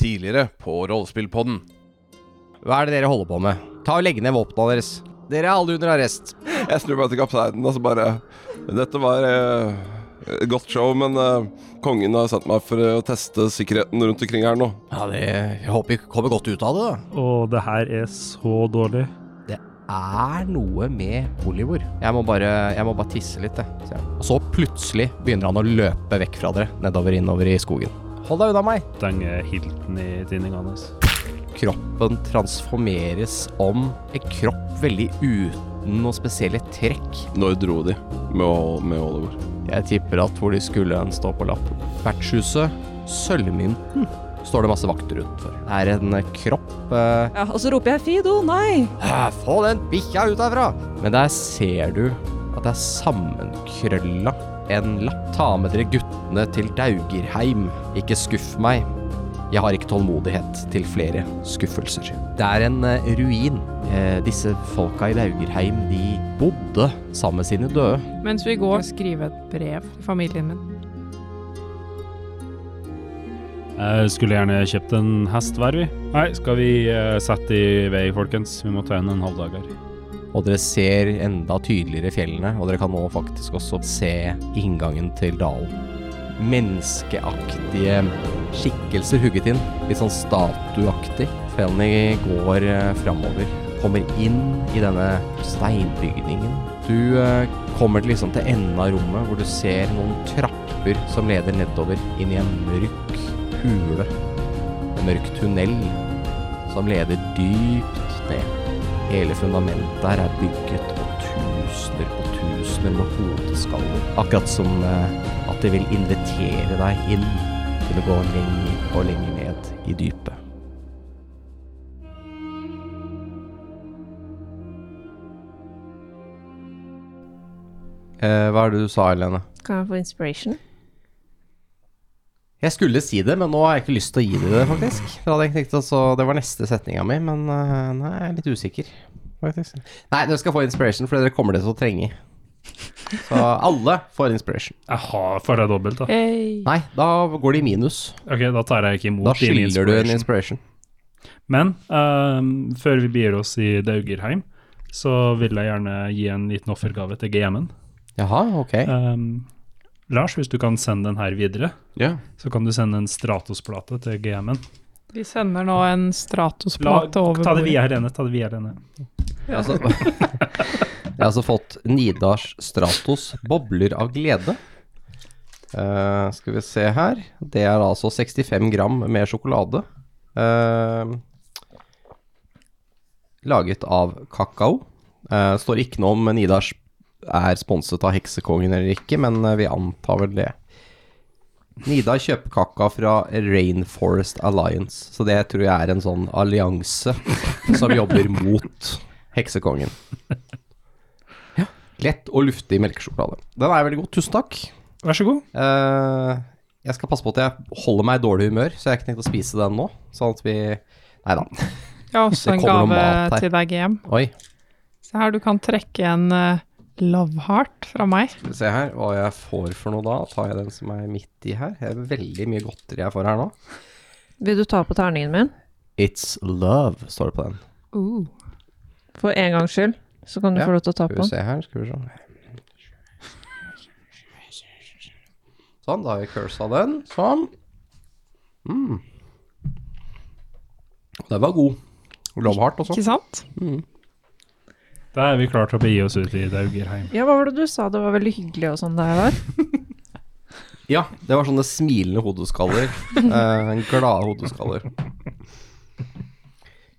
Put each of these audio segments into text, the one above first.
Tidligere på Rollespillpodden. Hva er det dere holder på med? Ta og Legg ned våpnene deres. Dere er alle under arrest. Jeg snur meg til kapteinen og så bare Dette var eh, et godt show, men eh, kongen har sendt meg for å teste sikkerheten rundt omkring her nå. Ja, det, Jeg håper vi kommer godt ut av det, da. Og det her er så dårlig. Det er noe med Oliver. Jeg må bare, jeg må bare tisse litt, jeg. sier han. Og så plutselig begynner han å løpe vekk fra dere, nedover innover i skogen. Hold deg unna meg! Stenger hilten i tinninga hans. Kroppen transformeres om en kropp veldig uten noen spesielle trekk. Når dro de med, med Oliver? Jeg tipper at hvor de skulle hen stå på lappen. Vertshuset Sølvmynten står det masse vakter utenfor. Det er en kropp eh, Ja, og så roper jeg Fido, nei! «Hæ, Få den bikkja ut herfra! Men der ser du at det er sammenkrølla en lapp. Ta med dere guttene til Daugerheim. Ikke skuff meg. Jeg har ikke tålmodighet til flere skuffelser. Det er en eh, ruin. Eh, disse folka i Daugerheim, de bodde sammen med sine døde. Mens vi går, skrive et brev til familien min. Jeg skulle gjerne kjøpt en hest hver, vi. Nei, skal vi eh, sette i vei, folkens? Vi må ta igjen en halvdager. Og dere ser enda tydeligere fjellene, og dere kan nå faktisk også se inngangen til dalen. Menneskeaktige skikkelser hugget inn, litt sånn statuaktig. Fjellene går eh, framover, kommer inn i denne steinbygningen. Du eh, kommer liksom til enden av rommet, hvor du ser noen trapper som leder nedover inn i en mørk hule. En mørk tunnel som leder dypt ned. Hele fundamentet her er bygget på tusener på tusener med hodeskaller. Akkurat som eh, at det vil invitere deg inn til å gå lenger og lenger ned i dypet. Eh, hva er det du sa, Helene? Kan jeg få inspiration? Jeg skulle si det, men nå har jeg ikke lyst til å gi deg det, faktisk. Det, hadde jeg tenkt altså, det var neste setninga mi, men eh, nei, jeg er litt usikker, faktisk. Nei, dere skal få inspiration, for dere kommer det til å trenge. Så alle får inspiration. Jaha, får jeg dobbelt, da. Hey. Nei, da går det i minus. Ok, da tar jeg ikke imot Da skylder du en inspiration. Men uh, før vi begir oss i Daugerheim, så vil jeg gjerne gi en liten offergave til GM-en. Jaha, ok. Ehm, Lars, hvis du kan sende den her videre, Ja. så kan du sende en Stratos-plate til GM-en. Vi sender nå en Stratos-plate over Ta det via Helene, ta det via Helene. Jeg har, altså, jeg har altså fått Nidars Stratos bobler av glede. Uh, skal vi se her. Det er altså 65 gram med sjokolade. Uh, laget av kakao. Uh, står ikke noe om Nidars er sponset av Heksekongen eller ikke, men eh, vi antar vel det. Nida kjøper kaka fra Rainforest Alliance, så det tror jeg er en sånn allianse som jobber mot Heksekongen. Ja. Lett og luftig melkesjokolade. Den er veldig god. Tusen takk. Vær så god. Uh, jeg skal passe på at jeg holder meg i dårlig humør, så jeg har ikke tenkt å spise den nå. Sånn at vi Nei da. Jeg har også en gave til deg, GM. Oi. Se her, du kan trekke en eh, love heart fra meg. Skal vi se her hva jeg får for noe da. Tar jeg den som er midt i her. Det er veldig mye godteri jeg får her nå. Vil du ta på terningen min? It's love, står det på den. Uh. For en gangs skyld, så kan du Ja, få lov til å ta Skal på vi den. se her, skal vi se. Sånn, da har vi cursa den. Sånn. Mm. Den var god. Love heart også. Ikke sant? Da er vi klare til å begi oss ut i Daugerheim. Ja, hva var det du sa? Det var veldig hyggelig og sånn det her var? Ja, det var sånne smilende hodeskaller. eh, glade hodeskaller.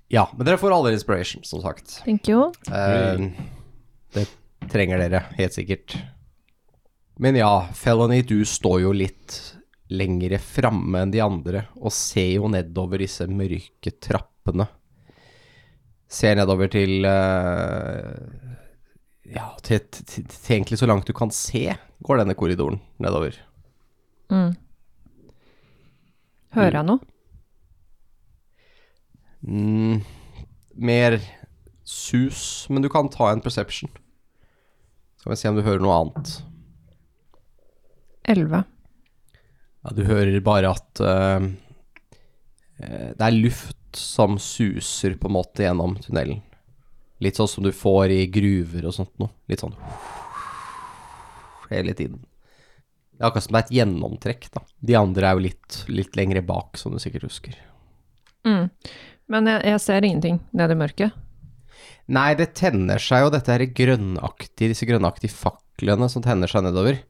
Ja, men dere får alle inspiration, som sagt. Thank you. Eh, det trenger dere, helt sikkert. Men ja, Felony, du står jo litt lengre framme enn de andre, og ser jo nedover disse mørke trappene. Ser nedover til eh, Ja, til, til, til egentlig så langt du kan se, går denne korridoren nedover. Mm. Hører jeg noe? Mm, mer sus, men du kan ta en perception. Skal vi se om du hører noe annet. Elleve. Ja, du hører bare at eh, Det er luft som suser på en måte gjennom tunnelen. Litt sånn som du får i gruver og sånt noe. Litt sånn hele tiden. Det er akkurat som det er et gjennomtrekk, da. De andre er jo litt, litt lengre bak, som du sikkert husker. Mm. Men jeg, jeg ser ingenting nede i mørket. Nei, det tenner seg jo dette her grønnaktige, disse grønnaktige faklene som tenner seg nedover. Eh,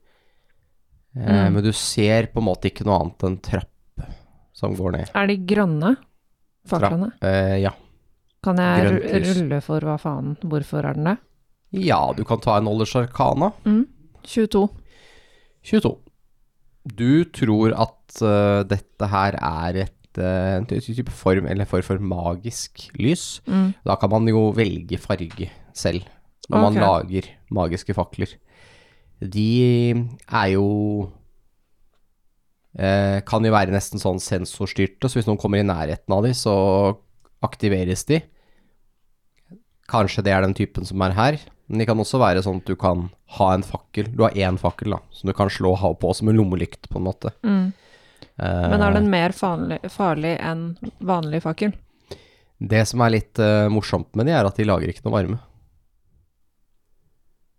Mm. Men du ser på en måte ikke noe annet enn trapp som går ned. Er de grønne? Faklene? Eh, ja. Kan jeg Grøntlys. rulle for hva faen? Hvorfor er den det? ja, du kan ta en Arcana. Mm. 22. 22. Du tror at uh, dette her er et, uh, type form, eller form for magisk lys. Mm. Da kan man jo velge farge selv, når man lager magiske fakler. De er jo eh, Kan jo være nesten sånn sensorstyrte, så hvis noen kommer i nærheten av de, så aktiveres de. Kanskje det er den typen som er her, men de kan også være sånn at du kan ha en fakkel. Du har én fakkel, da, som du kan slå hav på som en lommelykt, på en måte. Mm. Eh, Men er den mer farlig, farlig enn vanlig fakkel? Det som er litt eh, morsomt med de, er at de lager ikke noe varme.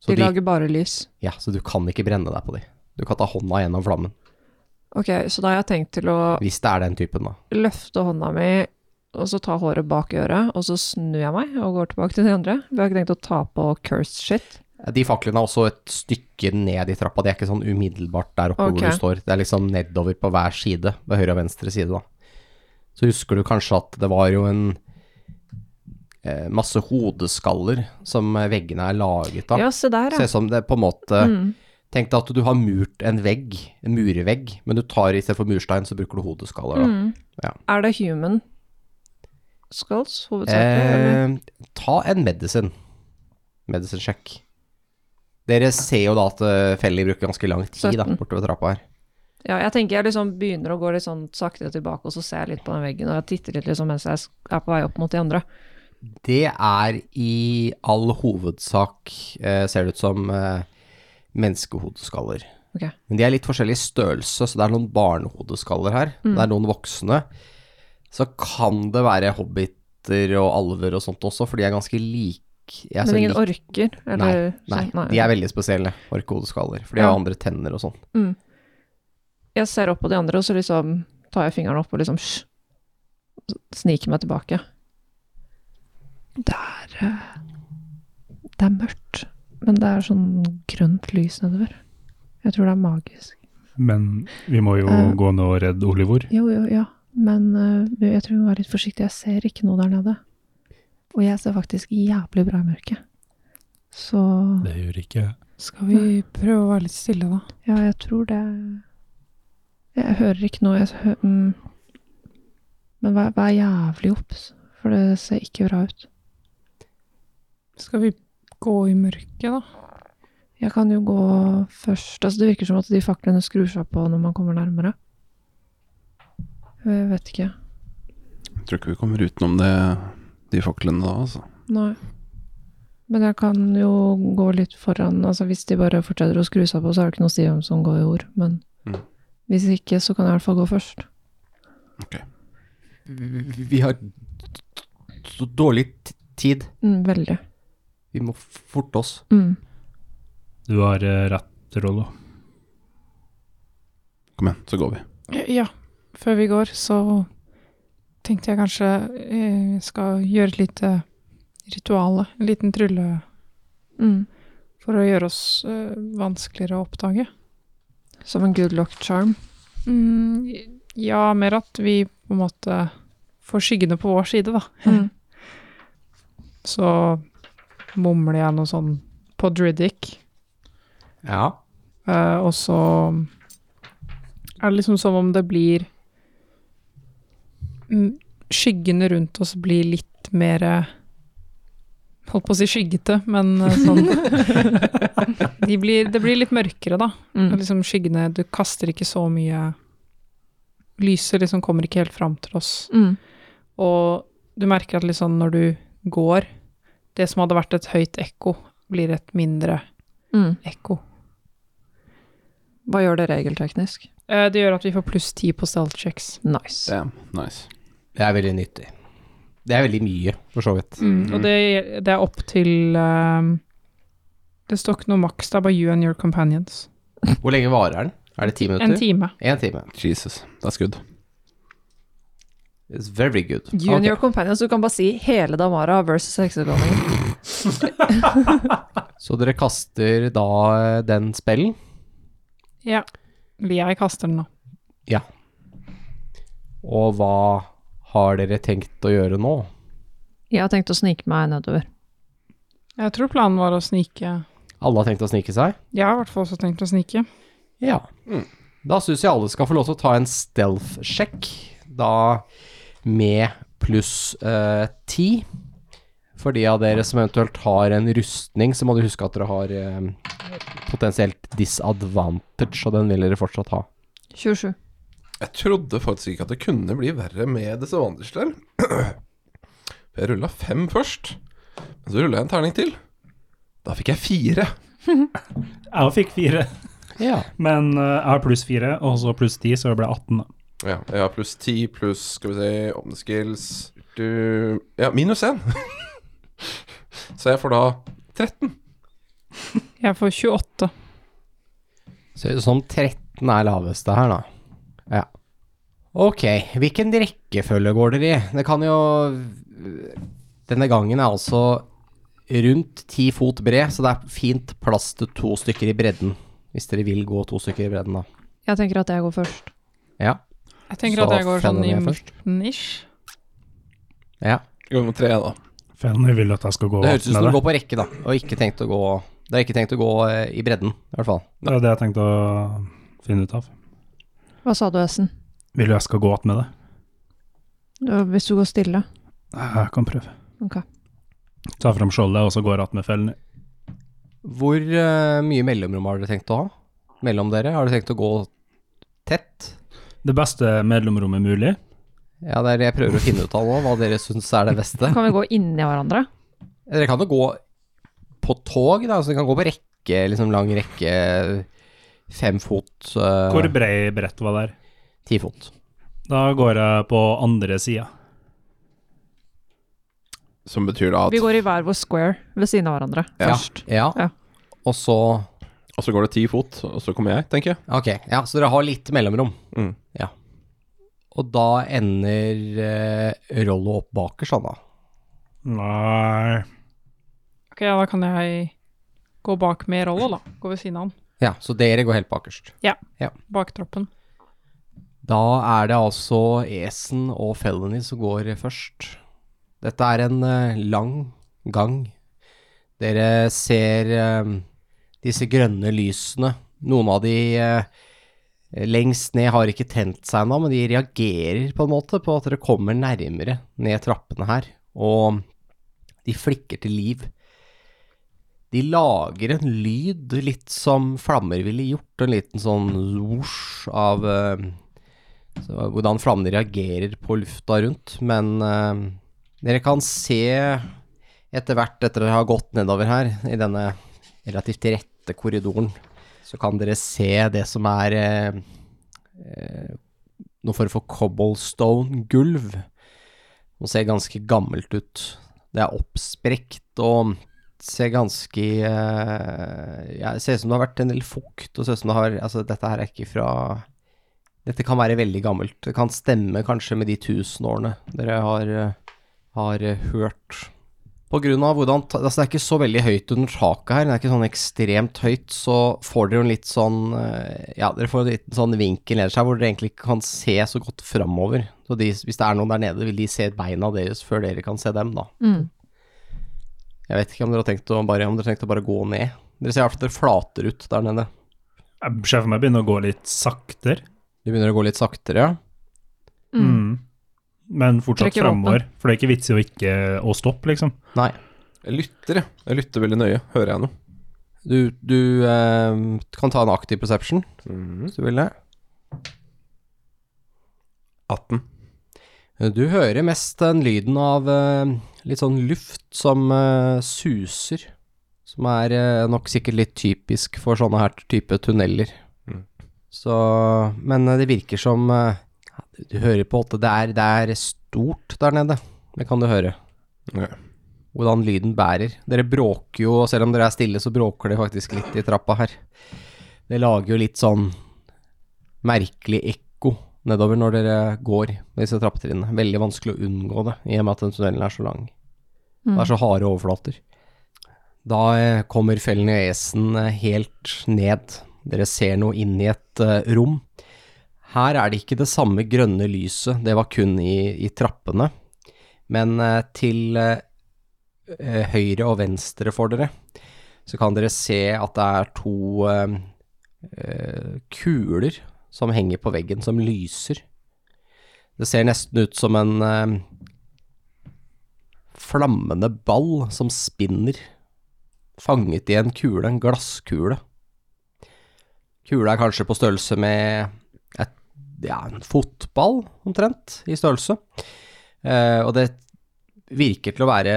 Så De lager bare lys. Ja, så du kan ikke brenne deg på de. Du kan ta hånda gjennom flammen, Ok, så da har jeg tenkt til å hvis det er den typen, da. løfte hånda mi, og så ta håret bak i øret, og så snur jeg meg og går tilbake til de andre. Vi har ikke tenkt å ta på cursed shit. De faklene er også et stykke ned i trappa, de er ikke sånn umiddelbart der oppe Ok. hvor du står. Det er liksom nedover på hver side, på høyre og venstre side, da. Så husker du kanskje at det var jo en eh, masse hodeskaller som veggene er laget av. Ja, se der, Ser ja. ut som det på en måte Mm. Tenk deg at du har murt en vegg, en murvegg, men du tar i stedet for murstein, så bruker du hodeskaller, da. Mm. Ja. Er det human skulls, hovedsakelig? Eh, ta en medisin. Medicine check. Dere ser jo da at uh, Felly bruker ganske lang tid da, 17. bortover trappa her. Ja, jeg tenker jeg liksom begynner å gå litt sånn sakte tilbake, og så ser jeg litt på den veggen, og jeg titter litt liksom mens jeg er på vei opp mot de andre. Det er i all hovedsak, eh, ser det ut som, eh, menneskehodeskaller. Okay. Men de er litt forskjellig størrelse, så det er noen barnehodeskaller her. Mm. Det er noen voksne. Så kan det være hobbiter og alver og sånt også, for de er ganske like. Jeg Men ingen lik- orker? Eller, Nei, nei, de er veldig spesielle, orkehodeskaller, for de Ja. har andre tenner og sånn. mm. Jeg ser opp på de andre, og så liksom tar jeg fingeren opp og liksom sh, sniker meg tilbake. Det er eh, Det er mørkt, men det er sånn grønt lys nedover. Jeg tror det er magisk. Men vi må jo uh, gå ned og redde Olivor. Jo, jo, ja. Men uh, jeg tror vi må være litt forsiktige. Jeg ser ikke noe der nede. Og jeg ser faktisk jævlig bra i mørket. Så Det gjør ikke Skal vi prøve å være litt stille, da? ja, jeg tror det Jeg hører ikke noe. Jeg hø mm. Men vær, vær jævlig obs, for det ser ikke bra ut. Skal vi gå i mørket, da? Jeg kan jo gå først. Altså, det virker som at de faklene skrur seg på når man kommer nærmere. Jeg vet ikke. Jeg tror ikke vi kommer utenom det, de faklene da, altså. Nei. Men jeg kan jo gå litt foran. Altså Hvis de bare fortsetter å skru seg på, så er det ikke noe å si hvem som går i ord. Men Mm. hvis ikke, så kan jeg i hvert fall gå først. Vi vi har så dårlig tid. Mm, veldig. Vi må forte oss. Mm. Du har eh, rett, Rollo. Kom igjen, så går vi. Ja. Før vi går, så tenkte jeg kanskje jeg skal gjøre et lite rituale. En liten trylle Mm. for å gjøre oss uh, vanskeligere å oppdage. Som en good luck charm. Mm, ja, mer at vi på en måte får skyggene på vår side, da. Mm. Så mumler jeg noe sånn på Druidic, Ja. eh, og så er det liksom som om det blir Skyggene rundt oss blir litt mer Holdt på å si skyggete, men eh, sånn de blir, Det blir litt mørkere, da. Mm. Liksom skyggene Du kaster ikke så mye Lyset liksom kommer ikke helt fram til oss. Mm. Og du merker at liksom når du går, det som hadde vært et høyt ekko, blir et mindre Mm. ekko. Hva gjør det regelteknisk? Eh, Det gjør at vi får pluss ti på stealth checks. Nice. Damn, nice. Det er veldig nyttig. Det er veldig mye, for så vidt. Mm, og det, det er opp til um, Det står ikke noe maks, det er bare you and your companions. Hvor lenge varer den? Er det ti minutter? En time. En time. Jesus, that's good. It's very good. Junior okay. Companions, du kan bare si hele Damara versus heksedronningen. Så dere kaster da eh, den spellen? Ja. Jeg kaster den nå. Og hva har dere tenkt å gjøre nå? Jeg har tenkt å snike meg nedover. Jeg tror planen var å snike Alle har tenkt å snike seg? Jeg har i hvert fall også tenkt å snike. Ja. Mm. Da syns jeg alle skal få lov til å ta en stealth-sjekk, da med pluss eh, ti. For de av dere som eventuelt har en rustning, så må du huske at dere har eh, potensielt disadvantage, og den vil dere fortsatt ha. 27. Jeg trodde faktisk ikke at det kunne bli verre med disse vandrestell. Jeg rulla fem først, men så rulla jeg en terning til. Da fikk jeg fire. Jeg fikk fire, Ja. men eh, jeg har pluss fire, og så pluss ti, så det ble 18. da. Ja, jeg har pluss ti pluss Skal vi si Åpne skills du, Ja, minus én. så jeg får da 13. Jeg får 28. Ser ut som 13 er laveste her, da. Ja. Ok, hvilken rekkefølge går dere i? Det kan jo Denne gangen er altså rundt ti fot bred, så det er fint plass til to stykker i bredden. Hvis dere vil gå to stykker i bredden, da. Jeg tenker at jeg går først. Ja. Jeg tenker at jeg går sånn i midten-ish. ja. Gå med tre, da. Fanny vil at jeg skal gå Det høres ut som med du går på rekke, da, og ikke tenkt å gå Det er ikke tenkt å gå eh, i bredden, i hvert fall. Det er det jeg tenkte å finne ut av. Hva sa du, Essen? Vil du jeg skal gå att med det? Du- Hvis du går stille? Jeg kan prøve. Ok. Ta fram skjoldet, og så går jeg att med fellene. Hvor uh, mye mellomrom har dere tenkt å ha? Mellom dere? Har dere tenkt å gå tett? Det beste mellomrommet mulig. Ja, det er det jeg prøver å finne ut av nå, hva dere syns er det beste. Kan vi gå inni hverandre? Dere kan jo gå på tog, da, så dere kan gå på rekke, liksom lang rekke, fem fot, uh, Hvor brei brett var der? ti fot. Da går jeg på andre sida. Som betyr da at Vi går i hver vår square ved siden av hverandre Ja. først. Ja. Ja. Og så Og så går det ti fot, og så kommer jeg, tenker jeg. Ok, ja, så dere har litt mellomrom. Mm. Og da ender eh, Rollo opp bakerst, han da. Nei Ok, ja, da kan jeg gå bak med Rollo, da. Gå ved siden av han. Ja, så dere går helt bakerst. Bak troppen. Da er det altså Esen og Felony som går først. Dette er en eh, lang gang. Dere ser eh, disse grønne lysene. Noen av de eh, lengst ned har ikke tent seg ennå, men de reagerer på en måte på at dere kommer nærmere ned trappene her. Og de flikker til liv. De lager en lyd, litt som flammer ville gjort. En liten sånn whoosh av eh, så hvordan flammene reagerer på lufta rundt. Men eh, dere kan se etter hvert, etter å ha gått nedover her, i denne relativt rette korridoren, så kan dere se det som er eh, eh, noe form for cobblestone-gulv. Det ser ganske gammelt ut. Det er oppsprekt og ser ganske eh, ja, ser ut som det har vært en del fukt, og ser ut som det har Altså, dette her er ikke fra dette kan være veldig gammelt. Det kan stemme kanskje med de tusenårene dere har, eh, har eh, hørt. På grunn av hvordan Altså, det er ikke så veldig høyt under taket her. Det er ikke sånn ekstremt høyt. Så får dere jo en litt sånn eh, Ja, dere får en liten sånn vinkel nederst her hvor dere egentlig ikke kan se så godt framover. Så de, hvis det er noen der nede, vil de se beina deres før dere kan se dem, da. Mm. Jeg vet ikke om dere har tenkt å bare, om dere har tenkt å bare gå ned. Dere ser i hvert fall at dere flater ut der nede. Jeg ser for meg begynner å gå litt saktere. Du begynner å gå litt saktere, ja. Mm. Men fortsatt fremover. framover. For det er ikke vits i å ikke å stoppe, liksom. Nei. Jeg lytter, jeg. Jeg lytter veldig nøye. Hører jeg noe? Du, du eh, kan ta en aktiv perception, mm. hvis du vil det. 18. Du hører mest den lyden av eh, litt sånn luft som eh, suser. Som er eh, nok sikkert litt typisk for sånne her type tunneler. Mm. Så Men eh, det virker som eh, du, hører på at det er, det er stort der nede. Det kan du høre. Ja. Hvordan lyden bærer. Dere bråker jo, og selv om dere er stille, så bråker det faktisk litt i trappa her. Det lager jo litt sånn merkelig ekko nedover når dere går disse trappetrinnene. Veldig vanskelig å unngå det, i og med at den tunnelen er så lang. Det er så harde overflater. Da kommer kommer i esen helt ned. Dere ser noe inn i et eh, rom. Her er det ikke det samme grønne lyset, det var kun i, i trappene. Men eh, til eh, eh, høyre og venstre for dere, så kan dere se at det er to kuler som henger på veggen, som lyser. Det ser nesten ut som en flammende ball som spinner, fanget i en kule, en glasskule. Kula er kanskje på størrelse med et, ja, en fotball, omtrent, i størrelse. Eh, og det virker til å være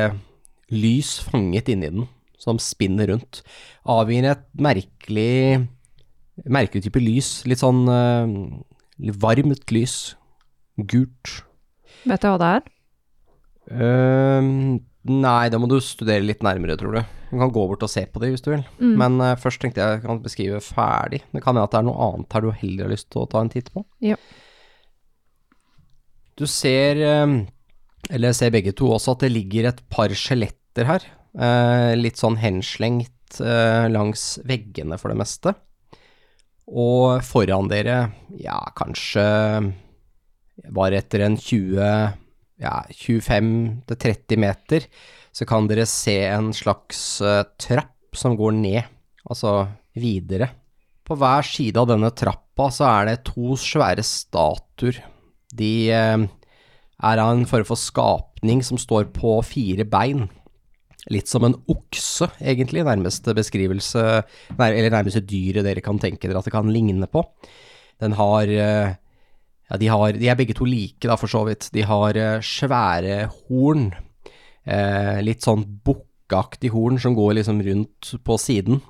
lys fanget inni den, som spinner rundt. Avgir et merkelig, merkelig type lys. Litt sånn eh, varmt lys. Gult. Vet du hva det er? Ehm, nei, da må du studere litt nærmere, tror du. Du kan gå bort og se på det hvis du vil. Mm. Men uh, først tenkte jeg jeg kan beskrive ferdig. Det kan hende at det er noe annet her du heller har lyst til å ta en titt på. Ja. Du ser, eller eller ser begge to også, at det ligger et par skjeletter her. Uh, litt sånn henslengt uh, langs veggene for det meste. Og foran dere, ja, kanskje bare etter en 20 ja, 25-30 meter, så kan dere se en slags eh, trapp som går ned, altså videre. På hver side av denne trappa så er det to svære statuer. De eh, er av en form for skapning som står på fire bein. Litt som en okse, egentlig, nærmeste beskrivelse, eller nærmeste dyret dere kan tenke dere at det kan ligne på. Den har eh, ja, de, har, de er begge to like, da, for så vidt. De har eh, svære horn. Eh, litt sånn bukkaktig horn som går liksom rundt på siden.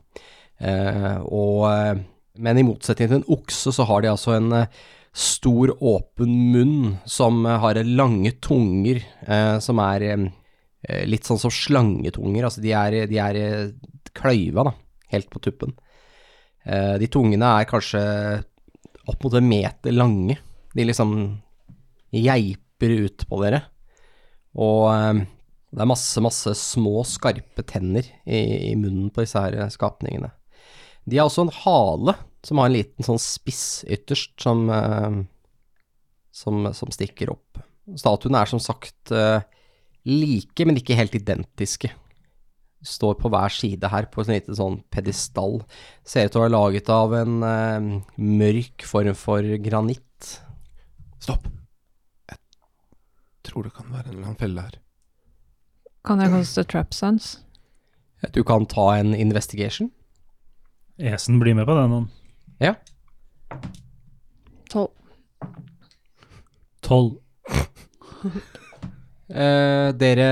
Eh, og, eh, men i motsetning til en okse, så har de altså en eh, stor, åpen munn som har lange tunger, eh, som er litt sånn som slangetunger. Altså, de er, de er kløyva, da, helt på tuppen. De tungene er kanskje opp mot en meter lange. De liksom geiper ut på dere. Og eh, det er masse, masse små, skarpe tenner i, i munnen på disse her skapningene. De har også en hale som har en liten sånn spiss ytterst som, eh, som, som stikker opp. Statuene er som sagt eh, like, men ikke helt identiske. Står på hver side her på en liten sånn pedestall. Ser ut til å være laget av en mørk form for granitt. Stopp. Jeg tror det kan være en eller annen felle her. Kan jeg kaste trap sense? Du kan ta en investigation. Esen blir med på den. han. Ja. Tolv. Tolv. Eh, dere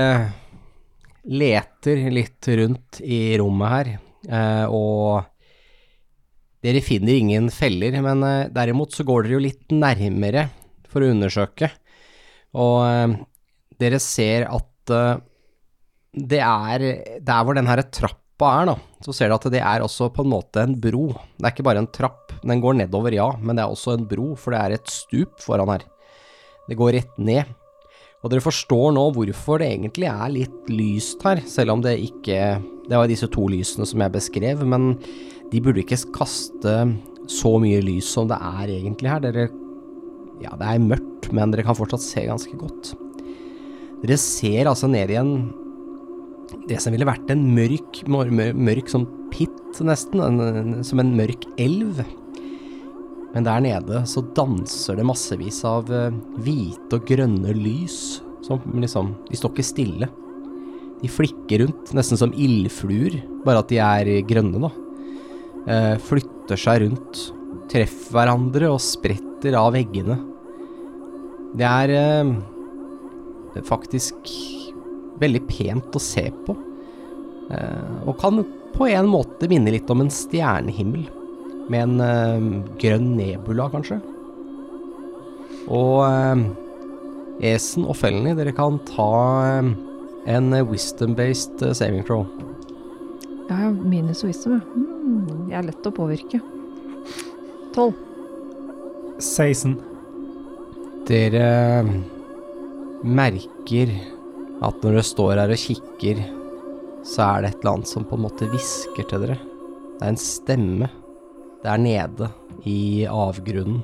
leter litt rundt i rommet her, eh, og dere finner ingen feller, men eh, derimot så går dere jo litt nærmere for å undersøke, og eh, dere ser at eh, det er der hvor den her trappa er, da, så ser dere at det er også på en måte en bro. Det er ikke bare en trapp, den går nedover, ja, men det er også en bro, for det er et stup foran her. Det går rett ned. Og dere forstår nå hvorfor det egentlig er litt lyst her, selv om det ikke Det var disse to lysene som jeg beskrev, men de burde ikke kaste så mye lys som det er egentlig her. Dere Ja, det er mørkt, men dere kan fortsatt se ganske godt. Dere ser altså ned i en Det som ville vært en mørk, mør, mør, mørk sånn pit, nesten, en, som en mørk elv. Men der nede så danser det massevis av eh, hvite og grønne lys, som liksom De står ikke stille. De flikker rundt, nesten som ildfluer, bare at de er grønne, da. Eh, flytter seg rundt, treffer hverandre og spretter av veggene. Det er eh, faktisk veldig pent å se på, eh, og kan på en måte minne litt om en stjernehimmel med en eh, grønn nebula, kanskje. Og eh, Esen og Felny, dere kan ta eh, en wisdom-based eh, saving throw. Har minus wisdom, ja. Mm, jeg er lett å påvirke. Tolv. 16. Dere eh, merker at når dere står her og kikker, så er det et eller annet som på en måte hvisker til dere. Det er en stemme der nede i avgrunnen.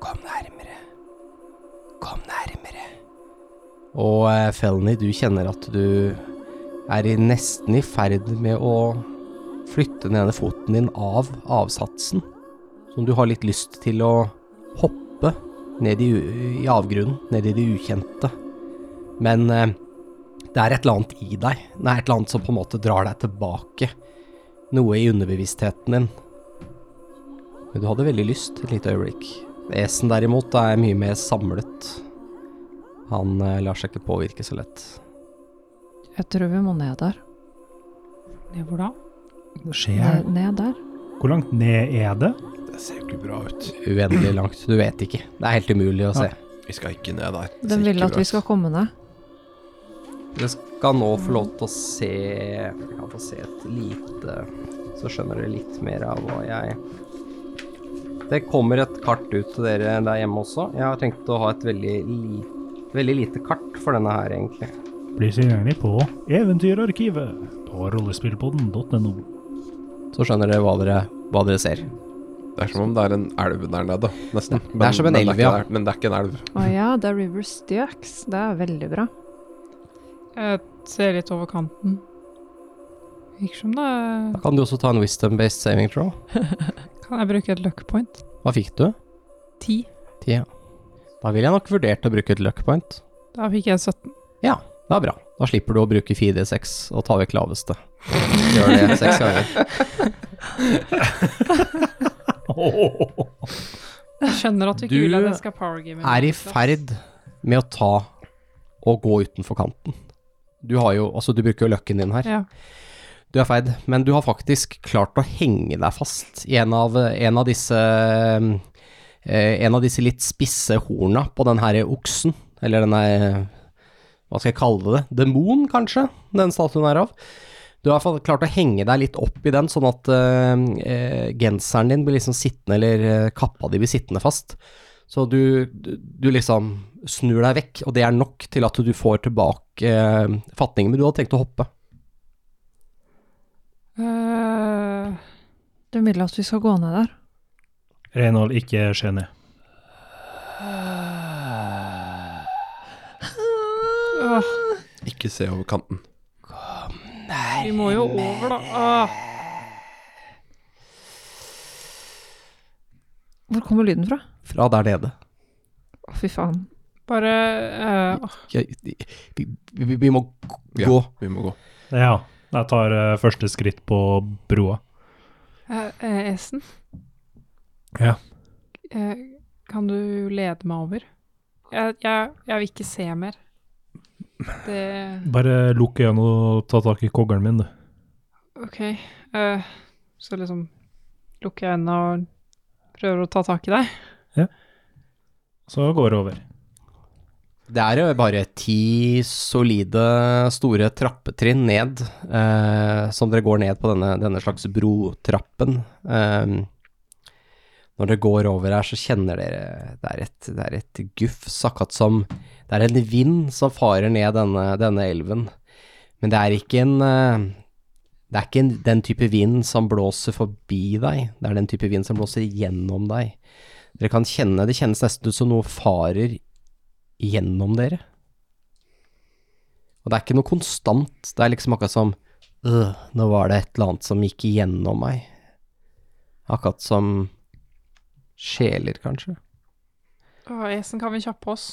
Kom nærmere. Kom nærmere. Og eh, Felny, du kjenner at du er nesten i ferd med å flytte den ene foten din av avsatsen, som du har litt lyst til å hoppe ned i, i avgrunnen, ned i det ukjente. Men eh, det er et eller annet i deg. Det er et eller annet som på en måte drar deg tilbake. Noe i underbevisstheten din. Men du hadde veldig lyst et lite øyeblikk. Esen derimot er mye mer samlet. Han eh, lar seg ikke påvirke så lett. Jeg tror vi må ned der. Ned hvor da? Ned, ned der. Hvor langt ned er det? Det ser jo ikke bra ut. Uendelig langt. Du vet ikke. Det er helt umulig å se. Vi skal ikke ned der. Det Den ser vil ikke at bra vi skal komme ned. Dere skal nå få lov til å se Dere kan få se et lite Så skjønner dere litt mer av hva jeg Det kommer et kart ut til dere der hjemme også. Jeg har tenkt å ha et veldig, li, veldig lite kart for denne her, egentlig. Blir tilgjengelig på Eventyrarkivet på rollespillpodden.no. Så skjønner dere hva dere, hva dere ser. Det er som om det er en elv der nede, nesten. Det er som en men elv, det er ja. Men det er ikke en elv. Å ja, det er River Styx. Det er veldig bra. Jeg ser litt over kanten. Virker som det Da kan du også ta en wisdom-based saving throw. Kan jeg bruke et luck point? Hva fikk du? Ti. Ti, ja. Da ville jeg nok vurdert å bruke et luck point. Da fikk jeg 17. Ja, det er bra. Da slipper du å bruke 4D6 og ta vekk laveste. Gjør det seks ganger. Jeg skjønner at du ikke vil at jeg skal powergame. er i ferd med å ta og gå utenfor kanten. Du har jo, altså du bruker jo løkken din her. Ja. Du er feid, men du har faktisk klart å henge deg fast i en av, en av disse eh, En av disse litt spisse horna på den her oksen, eller denne Hva skal jeg kalle det? Demon, kanskje? Den statuen er av. Du har i hvert fall klart å henge deg litt opp i den, sånn at eh, eh, genseren din blir liksom sittende, eller eh, kappa di blir sittende fast. Så du, du, du liksom snur deg vekk, og det er nok til at du får tilbake uh, fatningen. Men du hadde tenkt å hoppe. Eh, Den vil at vi skal gå ned der. Reinhold, ikke skje ned. Ikke se over kanten. Vi må jo over, da. Ah. Hvor kommer lyden fra? Fra der nede. Å, fy faen. Bare eh, åh. Vi, vi, vi må g- Ja. gå. Vi må gå. Ja, jeg tar eh, første skritt på broa. Eh, eh, Esen? Ja. Eh, kan du lede meg over? Jeg, jeg, jeg vil ikke se mer. Det Bare lukk øynene og ta tak i koglen min, du. OK. Eh, så liksom lukker jeg øynene og prøver å ta tak i deg. Så går det over. Det er jo bare ti solide, store trappetrinn ned, eh, som dere går ned på denne, denne slags brotrappen. Eh, når det går over her, så kjenner dere det er et, det er et gufs, akkurat som det er en vind som farer ned denne, denne elven. Men det er ikke en eh, Det er ikke en, den type vind som blåser forbi deg, det er den type vind som blåser gjennom deg. Dere kan kjenne, det kjennes nesten ut som noe farer gjennom dere. Og det er ikke noe konstant, det er liksom akkurat som øh, nå var det et eller annet som gikk igjennom meg. Akkurat som sjeler, kanskje. Åh, Esen, kan vi kjappe oss?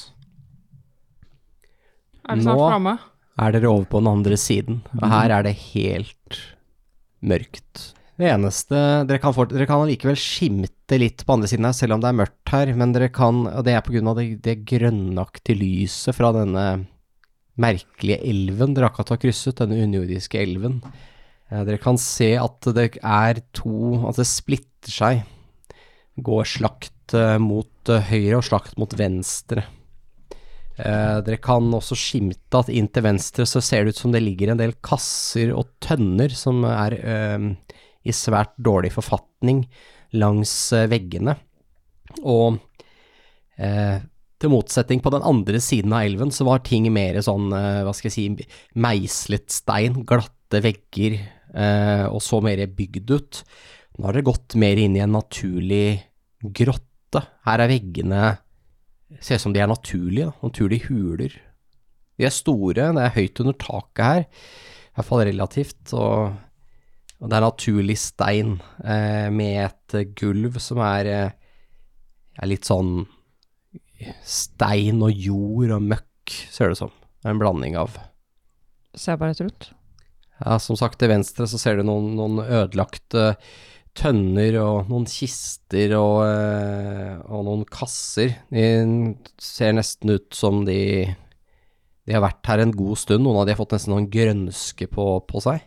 Er vi snart Nå- framme? Er dere over på den andre siden, og her er det helt mørkt. Det eneste Dere kan, fort, dere kan allikevel skimte litt på andre siden her, selv om det er mørkt her, men dere kan Og det er på grunn av det, det grønnaktige lyset fra denne merkelige elven dere akkurat har krysset, denne underjordiske elven. Eh, Dere kan se at det er to At det splitter seg. Går slakt eh, mot eh, høyre og slakt mot venstre. Eh, dere kan også skimte at inn til venstre så ser det ut som det ligger en del kasser og tønner som er i svært dårlig forfatning langs veggene. Og til motsetning på den andre siden av elven så var ting mer sånn, hva skal jeg si, meislet stein, glatte vegger, og så mer bygd ut. Nå har det gått mer inn i en naturlig grotte. Her er veggene Ser ut som de er naturlige, da. naturlige huler. De er store, det er høyt under taket her, i hvert fall relativt, og, og det er naturlig stein eh, med et eh, gulv som er, eh, er litt sånn stein og jord og møkk, ser det ut som. Det er en blanding av Ser bare litt rundt. ja, som sagt, til venstre så ser du noen, noen ødelagte tønner og noen kister og, eh, og noen kasser. De ser nesten ut som de De har vært her en god stund. Noen av de har fått nesten noen grønske på, på seg.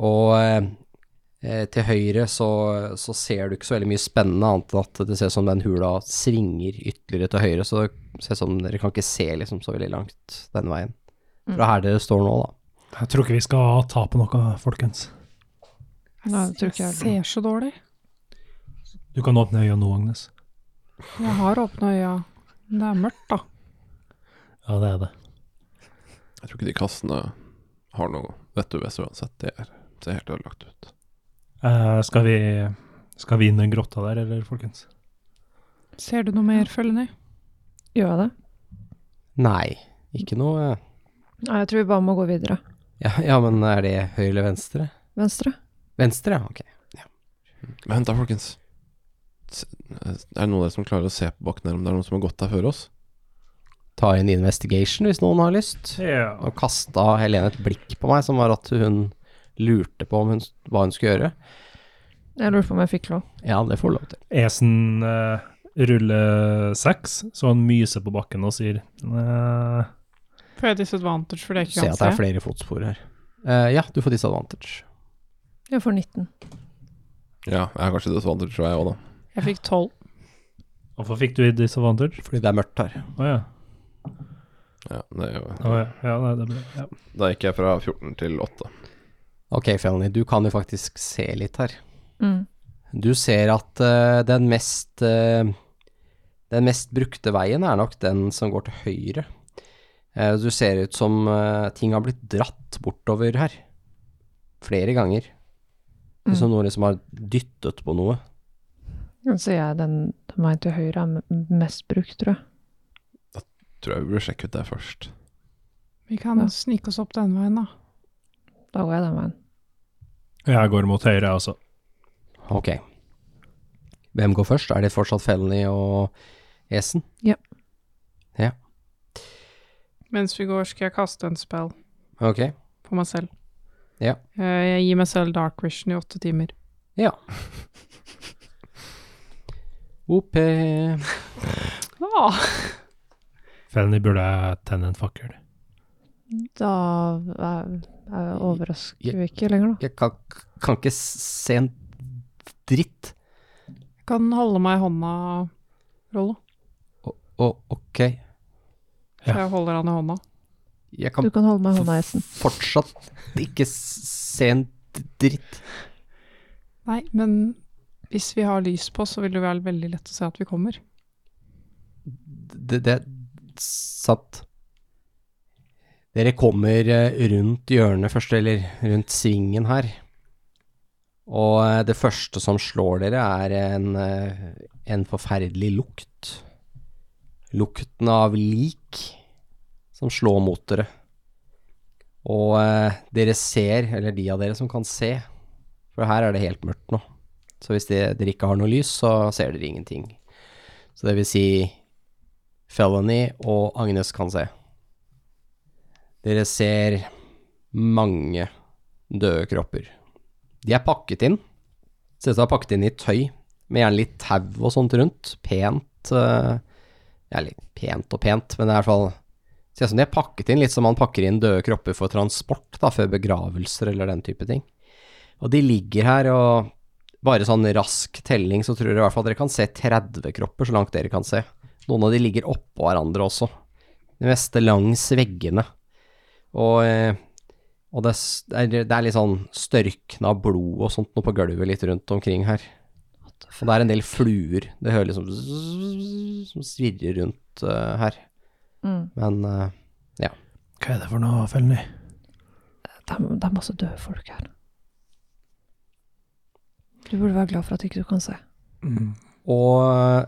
Og eh, til høyre så, så ser du ikke så veldig mye spennende, annet enn at det ser ut som den hula svinger ytterligere til høyre, så det ser ut som dere kan ikke se liksom så veldig langt den veien. Fra her dere står nå, da. Jeg tror ikke vi skal ta på noe, folkens. Nei, det tror ikke jeg. Ser så dårlig. Du kan åpne øya nå, Agnes. Jeg har åpna øya. Det er mørkt, da. Ja, det er det. Jeg tror ikke de kassene har noe vettuvest uansett. Det er, ser helt ødelagt ut. Eh, skal, vi, skal vi inn den grotta der, eller, folkens? Ser du noe mer, følgende? Gjør jeg det? Nei, ikke noe Nei, jeg tror vi bare må gå videre. Ja, ja, men er det høyre eller venstre? Venstre. Venstre, ja, ok. Men vent da, folkens. Er det noen av dere som klarer å se på bakken her om det er noen som har gått der før oss? Ta en investigation hvis noen har lyst. Yeah. Og kasta Helene et blikk på meg som var at hun lurte på om hun, hva hun skulle gjøre. Jeg lurte på om jeg fikk lov. Ja, det får du lov til. Esen uh, ruller seks, så han myser på bakken og sier uh, Får jeg disadvantage for det jeg Se Se at det er flere fotspor her. Uh, ja, du får disadvantage. Jeg får 19. Ja, jeg har kanskje disadvantage, tror jeg òg, da. Jeg fikk tolv. Hvorfor fikk du disadvantage? Fordi det er mørkt her. Å ja. Ja, det er jo, Å ja. ja nei, det ble, ja. da gikk jeg fra 14 til 8. Ok, Felony, du kan jo faktisk se litt her. Mm. Du ser at eh, den mest eh, Den mest brukte veien er nok den som går til høyre. Eh, du ser ut som eh, ting har blitt dratt bortover her. Flere ganger. Mm. Som noen som har dyttet på noe. Så jeg den den veien til høyre er mest brukt, tror jeg. Da Tror jeg vi burde sjekke ut det først. Vi kan Ja. snike oss opp den veien, da. Da går jeg den veien. Jeg går mot høyre, jeg også. Ok. Hvem går først? Er det fortsatt Felny og Esen? Ja Mens vi går, skal jeg kaste en spell Ok. på meg selv. Ja. Eh, Jeg gir meg selv dark vision i åtte timer. Ja. OP. Ah, Felny burde jeg tenne en fakkel. Da er, jeg overrasker vi ikke lenger, da. Jeg kan, kan ikke se en dritt. jeg kan holde meg i hånda, Rollo. Å, å, ok. Så Ja. jeg holder han i hånda. Jeg kan Du kan holde meg i hånda, Esen. fortsatt ikke se en dritt. Nei, men hvis vi har lys på, så vil det være veldig lett å se at vi kommer. Det, det er sant. Dere kommer eh, rundt hjørnet først, eller rundt svingen her. Og eh, det første som slår dere, er en, eh, en forferdelig lukt. Lukten av lik som slår mot dere. Og eh, dere ser, eller de av dere som kan se, for her er det helt mørkt nå. Så hvis det, dere ikke har noe lys, så ser dere ingenting. Så det vil si Felony og Agnes kan se. Dere ser mange døde kropper. De er pakket inn. Ser ut som de er pakket inn i tøy, med gjerne litt tau og sånt rundt. Pent eh, Ja, litt pent og pent, men det er i hvert fall Ser ut som de er pakket inn litt som man pakker inn døde kropper for transport, da, før begravelser eller den type ting. Og de ligger her, og bare sånn rask telling, så tror jeg i hvert fall dere kan se 30 kropper, så langt dere kan se. Noen av de ligger oppå hverandre også, De meste langs veggene. Og, eh, og det, er, det er litt sånn størkna blod og sånt noe på gulvet litt rundt omkring her. Og det er en del fluer. Det hører liksom som svirrer rundt uh, her. Mm. Men ja Hva er det for noe, Felny? Det, er, er masse døde folk her. Du burde være glad for at ikke du kan se. Og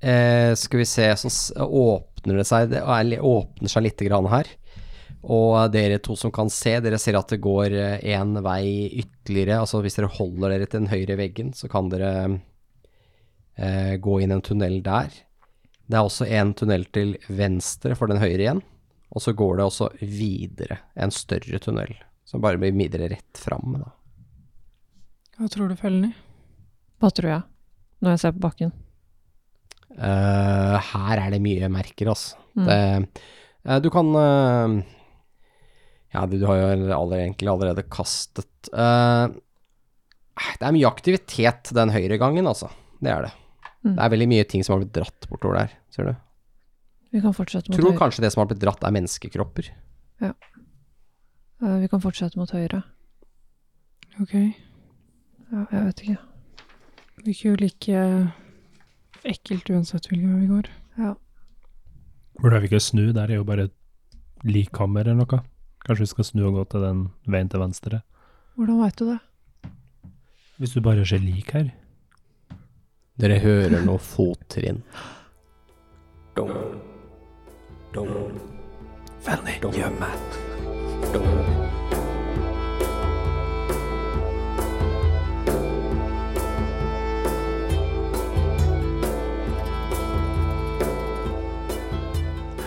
eh, skal vi se, så åpner det seg Det er åpner seg litt grann her. Og dere to som kan se, dere ser at det går én vei ytterligere. Altså hvis dere holder dere til den høyre veggen, så kan dere eh, gå inn en tunnel der. Det er også en tunnel til venstre for den høyre igjen. Og så går det også videre, en større tunnel, som bare blir videre rett fram. Da. Hva tror du, følger ned? Hva tror jeg, når jeg ser på bakken? Uh, her er det mye merker, altså. Mm. Det, uh, du kan uh, Ja, du, du har jo allerede, egentlig allerede kastet eh, Det er mye aktivitet den høyre gangen, altså. Det er det. Mm. Det er veldig mye ting som har blitt dratt bortover der, ser du. Vi kan fortsette mot Tror høyre. kanskje det som har blitt dratt, er menneskekropper. Ja. Vi kan fortsette mot høyre. Ok, Ja, jeg vet ikke. det virker jo like ekkelt uansett hvilken vei vi går. Ja. Burde vi ikke snu? Der er jo bare et likkammer eller noe. Kanskje vi skal snu og gå til den veien til venstre? Hvordan veit du det? Hvis du bare ser lik her. Dere hører noe fottrinn. Fanny, gjør meg.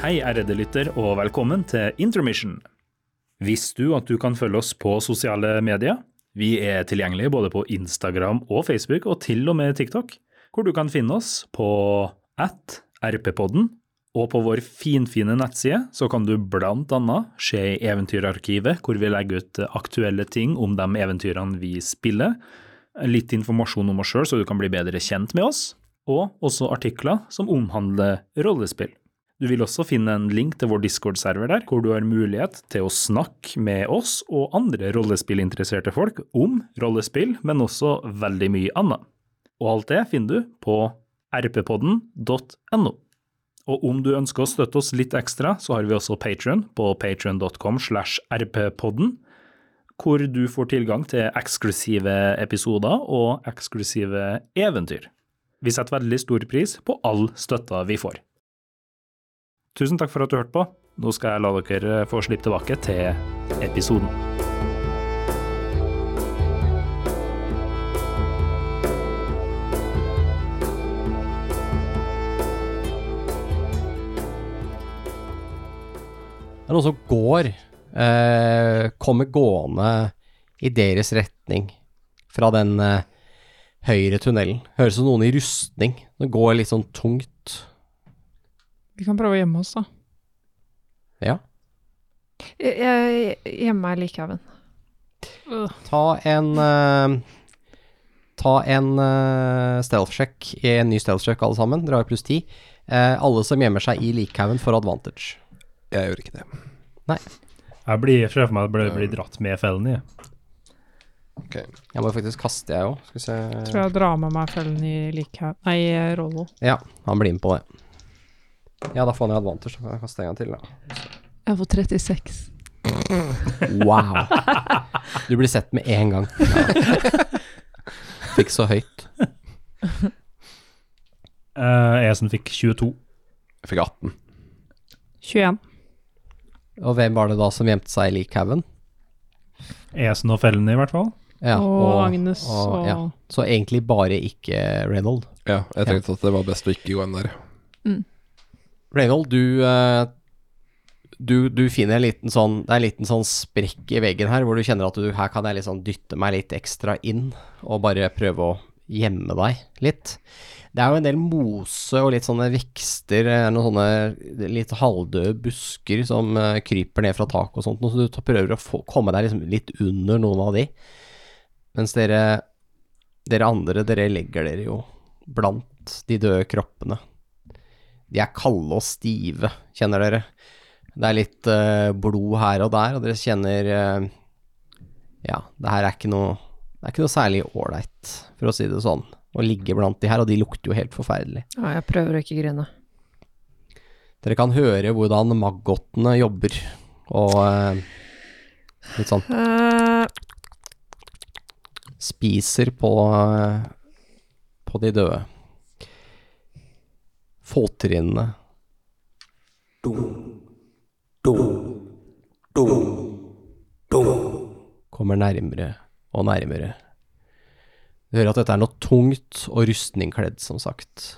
Hei, ærede lytter, og velkommen til Intermission. Visste du at du kan følge oss på sosiale medier? Vi er tilgjengelige både på Instagram og Facebook, og til og med TikTok, hvor du kan finne oss på at rppodden. Og på vår finfine nettside så kan du blant annet se i Eventyrarkivet, hvor vi legger ut aktuelle ting om de eventyrene vi spiller. Litt informasjon om oss sjøl, så du kan bli bedre kjent med oss. Og også artikler som omhandler rollespill. Du vil også finne en link til vår Discord-server der, hvor du har mulighet til å snakke med oss og andre rollespillinteresserte folk om rollespill, men også veldig mye annet. Og alt det finner du på rppodden.no. Og om du ønsker å støtte oss litt ekstra, så har vi også Patrion på patrion.com slash rppodden, hvor du får tilgang til eksklusive episoder og eksklusive eventyr. Vi setter veldig stor pris på all støtta vi får. Tusen takk for at du hørte på. Nå skal jeg la dere få slippe tilbake til episoden. Er noen som går, eh, kommer gående i deres retning fra den eh, høyre tunnelen. Høres ut som noen i rustning. Det går litt sånn tungt. Vi kan prøve å gjemme oss, da. Ja. Jeg, jeg gjemmer meg i likhaugen. Ta en eh, Ta en uh, stealth-sjekk en ny stealth-sjekk, alle sammen. Dere har pluss ti. Eh, alle som gjemmer seg i likhaugen, får advantage. Jeg gjør ikke det. Jeg blir ser for meg at jeg blir dratt med fellen i. Ok. Jeg må faktisk kaste, jeg òg. Skal vi se Tror jeg drar med meg fellen i likhaug Nei, Rollo. Ja, han blir med på det. Ja, da får han jo advantage. Så kan jeg kaste en gang til, da. Jeg får 36. Wow. Du blir sett med en gang. Fikk så høyt. Uh, jeg som fikk 22. Jeg fikk 18. 21. Og hvem var det da som gjemte seg i likhaugen? Esen og fellene, i hvert fall. Ja, og, Agnes og, ja. Så egentlig bare ikke Reynold. Ja, jeg tenkte at det var best å ikke gå inn der. Reynold, du, eh, du Du finner en liten sånn Det er en liten sånn sprekk i veggen her, hvor du kjenner at du her kan jeg liksom dytte meg litt ekstra inn, og bare prøve å gjemme deg litt. Det er jo en del mose og litt sånne vekster, eh, noen sånne litt halvdøde busker som eh, kryper ned fra taket og sånt, så du prøver å få, komme deg liksom litt under noen av de. Mens dere, dere andre, dere legger dere jo blant de døde kroppene. De er kalde og stive, kjenner dere. Det er litt uh, blod her og der, og dere kjenner uh, Ja, det her er ikke noe Det er ikke noe særlig ålreit, for å si det sånn, å ligge blant de her, og de lukter jo helt forferdelig. Ja, jeg prøver å ikke grine. Dere kan høre hvordan maggottene jobber, og eh, litt sånn Eh, spiser på, eh, på de døde. Fottrinnene kommer nærmere og nærmere. Du hører at dette er noe tungt og rustningkledd, som sagt.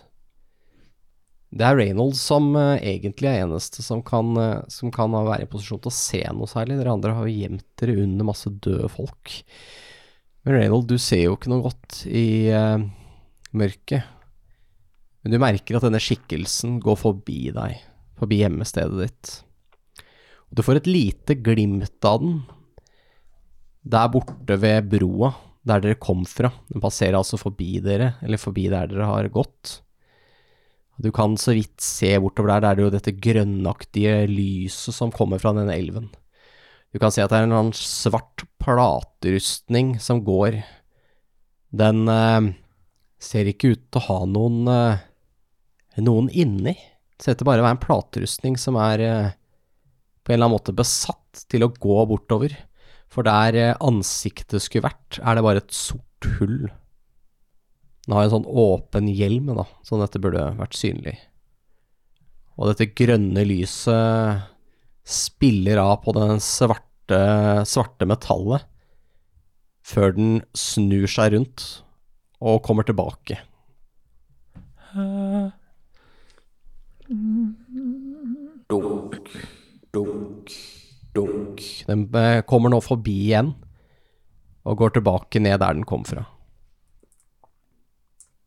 Det er Reynolds som uh, egentlig er eneste som kan, uh, som kan være i posisjon til å se noe særlig. Dere andre har jo gjemt dere under masse døde folk. Men Reynold, du ser jo ikke noe godt i uh, mørket. Men du merker at denne skikkelsen går forbi deg, forbi hjemmestedet ditt. Og du får et lite glimt av den der borte ved broa, der dere kom fra. Den passerer altså forbi dere, eller forbi der dere har gått. Du kan så vidt se bortover der, der er jo dette grønnaktige lyset som kommer fra denne elven. Du kan se at det er en svart platerustning som går. Den eh, ser ikke ut til å ha noen, eh, noen inni. Det ser ut til bare å være en platerustning som er eh, på en eller annen måte besatt til å gå bortover. For der eh, ansiktet skulle vært, er det bare et sort hull. Den har en sånn åpen hjelm, da, så dette burde vært synlig. Og dette grønne lyset spiller av på den svarte, svarte metallet før den snur seg rundt og kommer tilbake. Dunk, dunk, dunk. Den eh, kommer nå forbi igjen og går tilbake ned der den kom fra.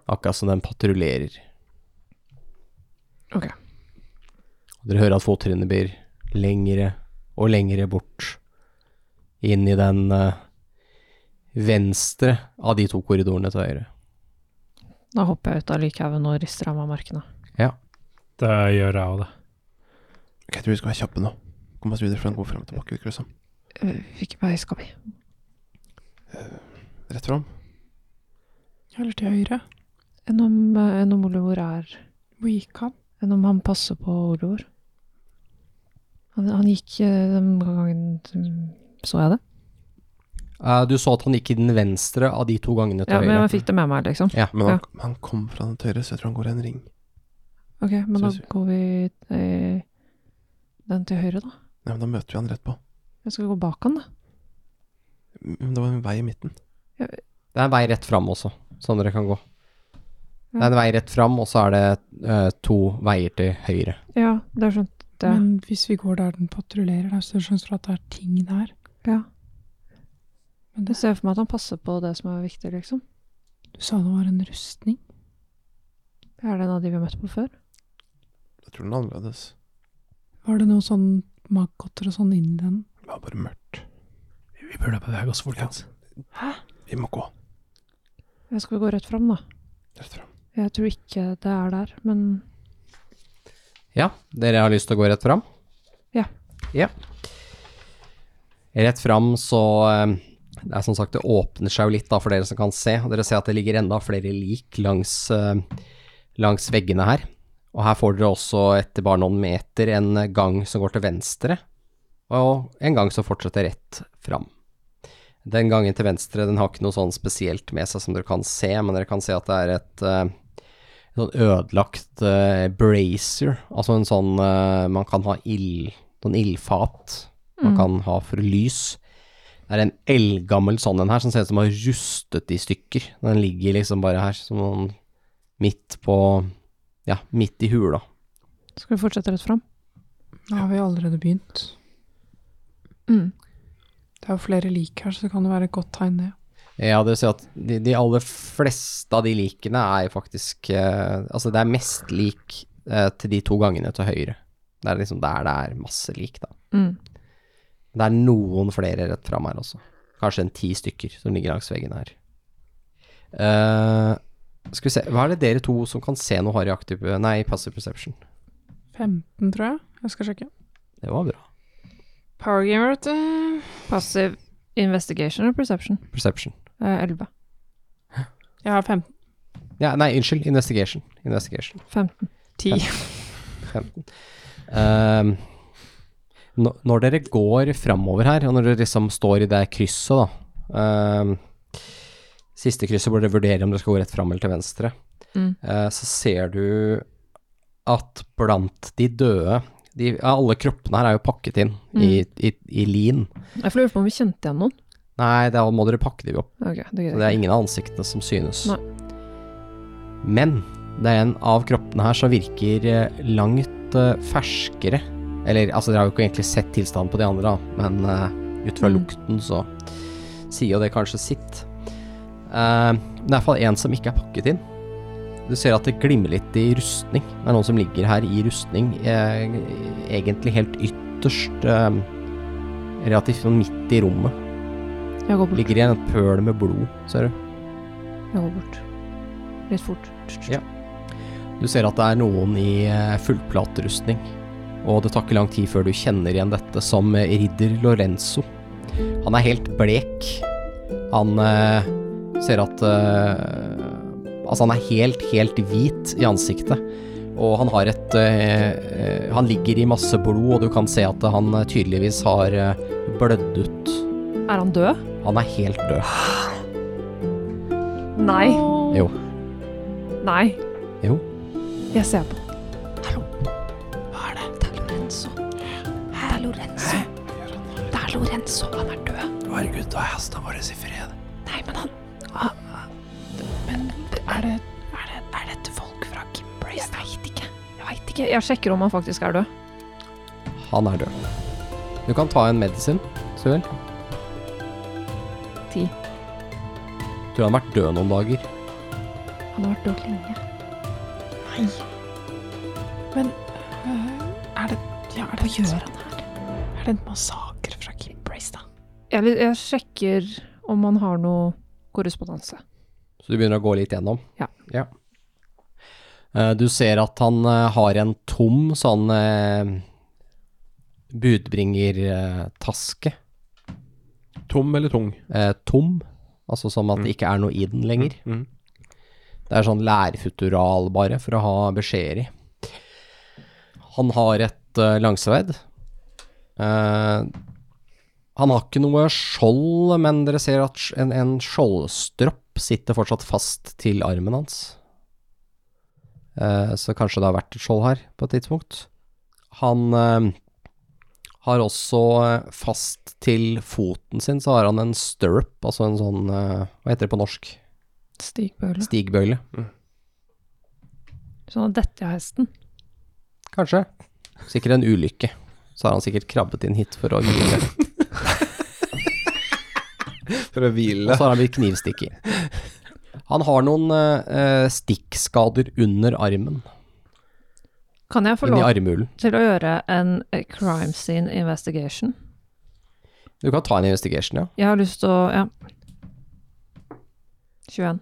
Akkurat som den patruljerer. Ok. Dere hører at fottrinnene blir lengre og lengre bort inn i den eh, venstre av de to korridorene til høyre. Da hopper jeg ut av likhaugen og rister av meg markene. Ja. Det gjør jeg òg, det. Jeg tror vi skal være kjappe nå. Kom oss videre, for den går frem og tilbake, virker det som. Øh, Hvilken vei skal vi? Rett fram. Eller til høyre. Enn om, eh, enn om Oliver er Hvor gikk han? Enn om han passer på Oliver? Han, han gikk eh, den gangen Så jeg det? Uh, du så at han gikk i den venstre av de to gangene til Ja, men høyre. jeg fikk det med meg, liksom. Ja. Men han, han kom fra den til høyre, så jeg tror han går i en ring. Ok, men da går vi eh, den til høyre, da. Nei, men Da møter vi han rett på. Jeg skal gå bak han, da. Men det var en vei i midten. Det er en vei rett fram også, sånn dere kan gå. Det er en vei rett fram, og så er det eh, to veier til høyre. Ja, det er skjønt. Det. Men hvis vi går der den patruljerer, så skjønner du at det er ting der. Ja. Men Jeg det, ser for meg at han passer på det som er viktig, liksom. du sa det var en rustning. Er det en av de vi har møtt på før? Jeg tror den er annerledes. Var det noe sånn maggotter og sånn inni den? Det var bare mørkt. Vi burde bevege oss, folkens. Hæ? Vi må gå Jeg skal gå rett fram, da. rett fram. Jeg tror ikke det er der, men Ja, dere har lyst til å gå rett fram? Ja. Ja. Rett fram så eh, Det er som sagt, det åpner seg jo litt da for dere som kan se. Og dere ser at det ligger enda flere lik langs, eh, langs veggene her. Og her får dere også etter bare noen meter en gang som går til venstre, og en gang som fortsetter rett fram. Den gangen til venstre den har ikke noe sånn spesielt med seg som dere kan se, men dere kan se at det er et et sånn ødelagt uh, brazier, altså en sånn uh, man kan ha ild, noen ildfat man Mm. kan ha for lys. Det er en eldgammel sånn en her som ser ut som har rustet i stykker. Den ligger liksom bare her, som noen midt på, ja, midt i hula. skal vi fortsette rett fram? Da har vi allerede begynt. Mm. Det er jo flere lik her, så det kan jo være et godt tegn, det. Ja, det vil si at de, de aller fleste av de likene er faktisk eh, Altså, det er mest lik eh, til de to gangene til høyre. Det er liksom der det er masse lik, da. Mm. Det er noen flere rett fram her også. Kanskje en ti stykker som ligger langs veggen her. Eh, skal vi se, hva er det dere to som kan se noe har i aktiv Nei, passive perception? 15, tror jeg. Jeg skal sjekke. Det var bra. Power gamer, vet du. Passive investigation eller perception? Perception. Eh, 11. Jeg har 15. Ja, nei, unnskyld. Investigation. Investigation. 15. 10. 15. 15. Um, når dere går framover her, og når dere liksom står i det krysset, da ehm, Siste krysset hvor du vurderer om det skal gå rett fram eller til venstre, Mm. eh, så ser du at blant de døde de, ja, Alle kroppene her er jo pakket inn i, i, i lin. Jeg får lure på om vi kjente igjen noen. Nei, da må dere pakke dem opp. Okay, det Så det er ingen av ansiktene som synes. Nei. Men det er en av kroppene her som virker eh, langt eh, ferskere. Eller, altså dere har jo ikke egentlig sett tilstanden på de andre, da, men uh, ut fra Mm. lukten så sier jo det kanskje sitt. Eh, det er i hvert fall en som ikke er pakket inn. Du ser at det glimmer litt i rustning. Det er noen som ligger her i rustning, eh, egentlig helt ytterst eh, Relativt sånn midt i rommet. Jeg går bort. Ligger i en pøl med blod, ser du. Jeg går bort. Litt fort. Ja. Du ser at det er noen i fullplaterustning, og det tar ikke lang tid før du kjenner igjen dette som ridder Lorenzo. Han er helt blek. Han ser at uh, Altså, han er helt, helt hvit i ansiktet. Og han har et uh, Han ligger i masse blod, og du kan se at han tydeligvis har blødd ut. Er han død? Han er helt død. Nei. Jo. Nei. Jo. Jeg ser på. Hallo. Hva er det? Det er Lorenzo. Det er Lorenzo. Det er Lorenzo. Han er død. Herregud, da er hestene våre i fred. Nei, men han Men er det Er, det, er dette folk fra Kimbrace? Jeg veit ikke. Jeg veit ikke. Jeg sjekker om han faktisk er død. Han er død. Du kan ta en medisin, Suel. Ti. Tror han har vært død noen dager. Han har vært død lenge. Nei. Men øh, er det ja, er det Hva gjør han her? Er det en massakre fra Kimbrace, da? Jeg, jeg sjekker om han har noe korrespondanse. Så du begynner å gå litt gjennom? Ja. ja. Du ser at han eh, har en tom sånn eh, budbringertaske. Tom eller tung? Eh, tom, altså som at det ikke er noe i den lenger. Mm. Det er sånn lærfutural bare, for å ha beskjeder i. Han har et uh, langsverd. Eh, han har ikke noe skjold, men dere ser at en, en skjoldstropp sitter fortsatt fast til armen hans. Eh, så kanskje det har vært et skjold her på et tidspunkt. Han eh, har også eh, fast til foten sin, så har han en stirrup, altså en sånn eh, Hva heter det på norsk? Stigbøyle. Stigbøyle. Sånn at dette er hesten. Kanskje. Sikkert en ulykke. Så har han sikkert krabbet inn hit for å hvile. For å Og så har han blitt knivstikket. Han har noen uh, stikkskader under armen. Kan jeg få lov til å gjøre en eh, crime scene investigation? Du kan ta en investigation, ja. Jeg har lyst til å Ja. 21.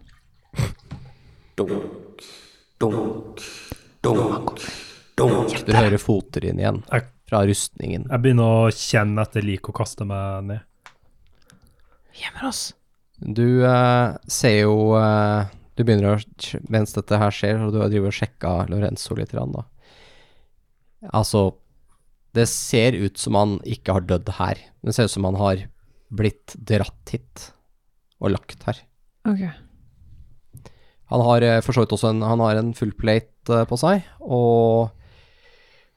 Du hører fottrinn igjen fra rustningen. Jeg begynner å kjenne jeg liker å kaste meg ned. Gjemmer oss. Du eh, ser jo eh, Du begynner å Mens dette her skjer, og du har driver og sjekka Lorenzo litt, da. Altså Det ser ut som han ikke har dødd her. Det ser ut som han har blitt dratt hit og lagt her. Ok. Han har eh, for så vidt også en, han har en full plate eh, på seg, og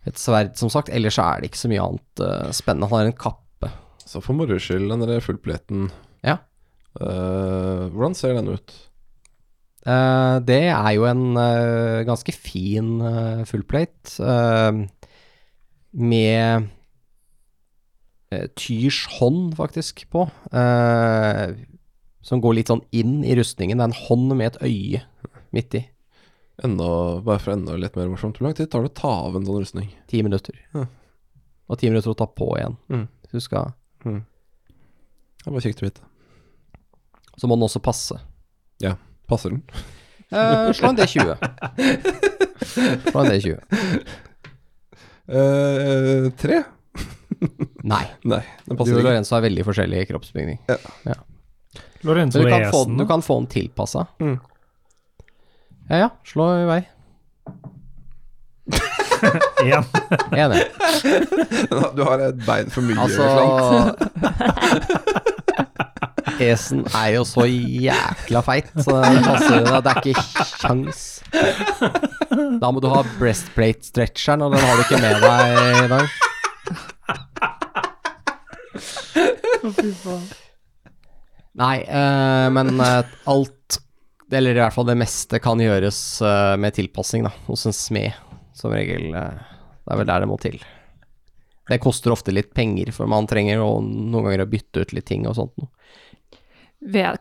et sverd, som sagt. Ellers er det ikke så mye annet uh, spennende. Han har en kappe. Så for moro skyld, den der fullpleten Ja. Uh, hvordan ser den ut? Uh, det er jo en uh, ganske fin uh, fullplate med Tyrs hånd, faktisk, på. som går litt sånn inn i rustningen. Det er en hånd med et øye midt i. Enda, bare for enda litt mer morsomt, hvor lang tid tar det å ta av en sånn rustning? Ti minutter. Ja. Og ti minutter å ta på igjen. Mm. Så du skal Det er bare kikket vite. Så må den også passe. Ja. Passer den? Eh, slå en D20. Slå en D20. Eh, tre? Nei. Nei, den Du passer og ikke. Lorenzo er veldig forskjellig kroppsbygning. Lorenzo du kan, få, esen. du kan få den tilpassa. Mm. Ja ja, slå i vei. Én. Enig. Du har et bein for mye. Altså. Esen er jo så jækla feit, så det passer Det er ikke kjangs. Da må du ha breastplate-stretcheren, og den har du ikke med deg i dag. Nei, eh, men eh, alt, eller i hvert fall det meste, kan gjøres eh, med tilpassing da, hos en smed, som regel. eh, det er vel der det må til. Det koster ofte litt penger, for man trenger jo noen ganger å bytte ut litt ting og sånt. noe.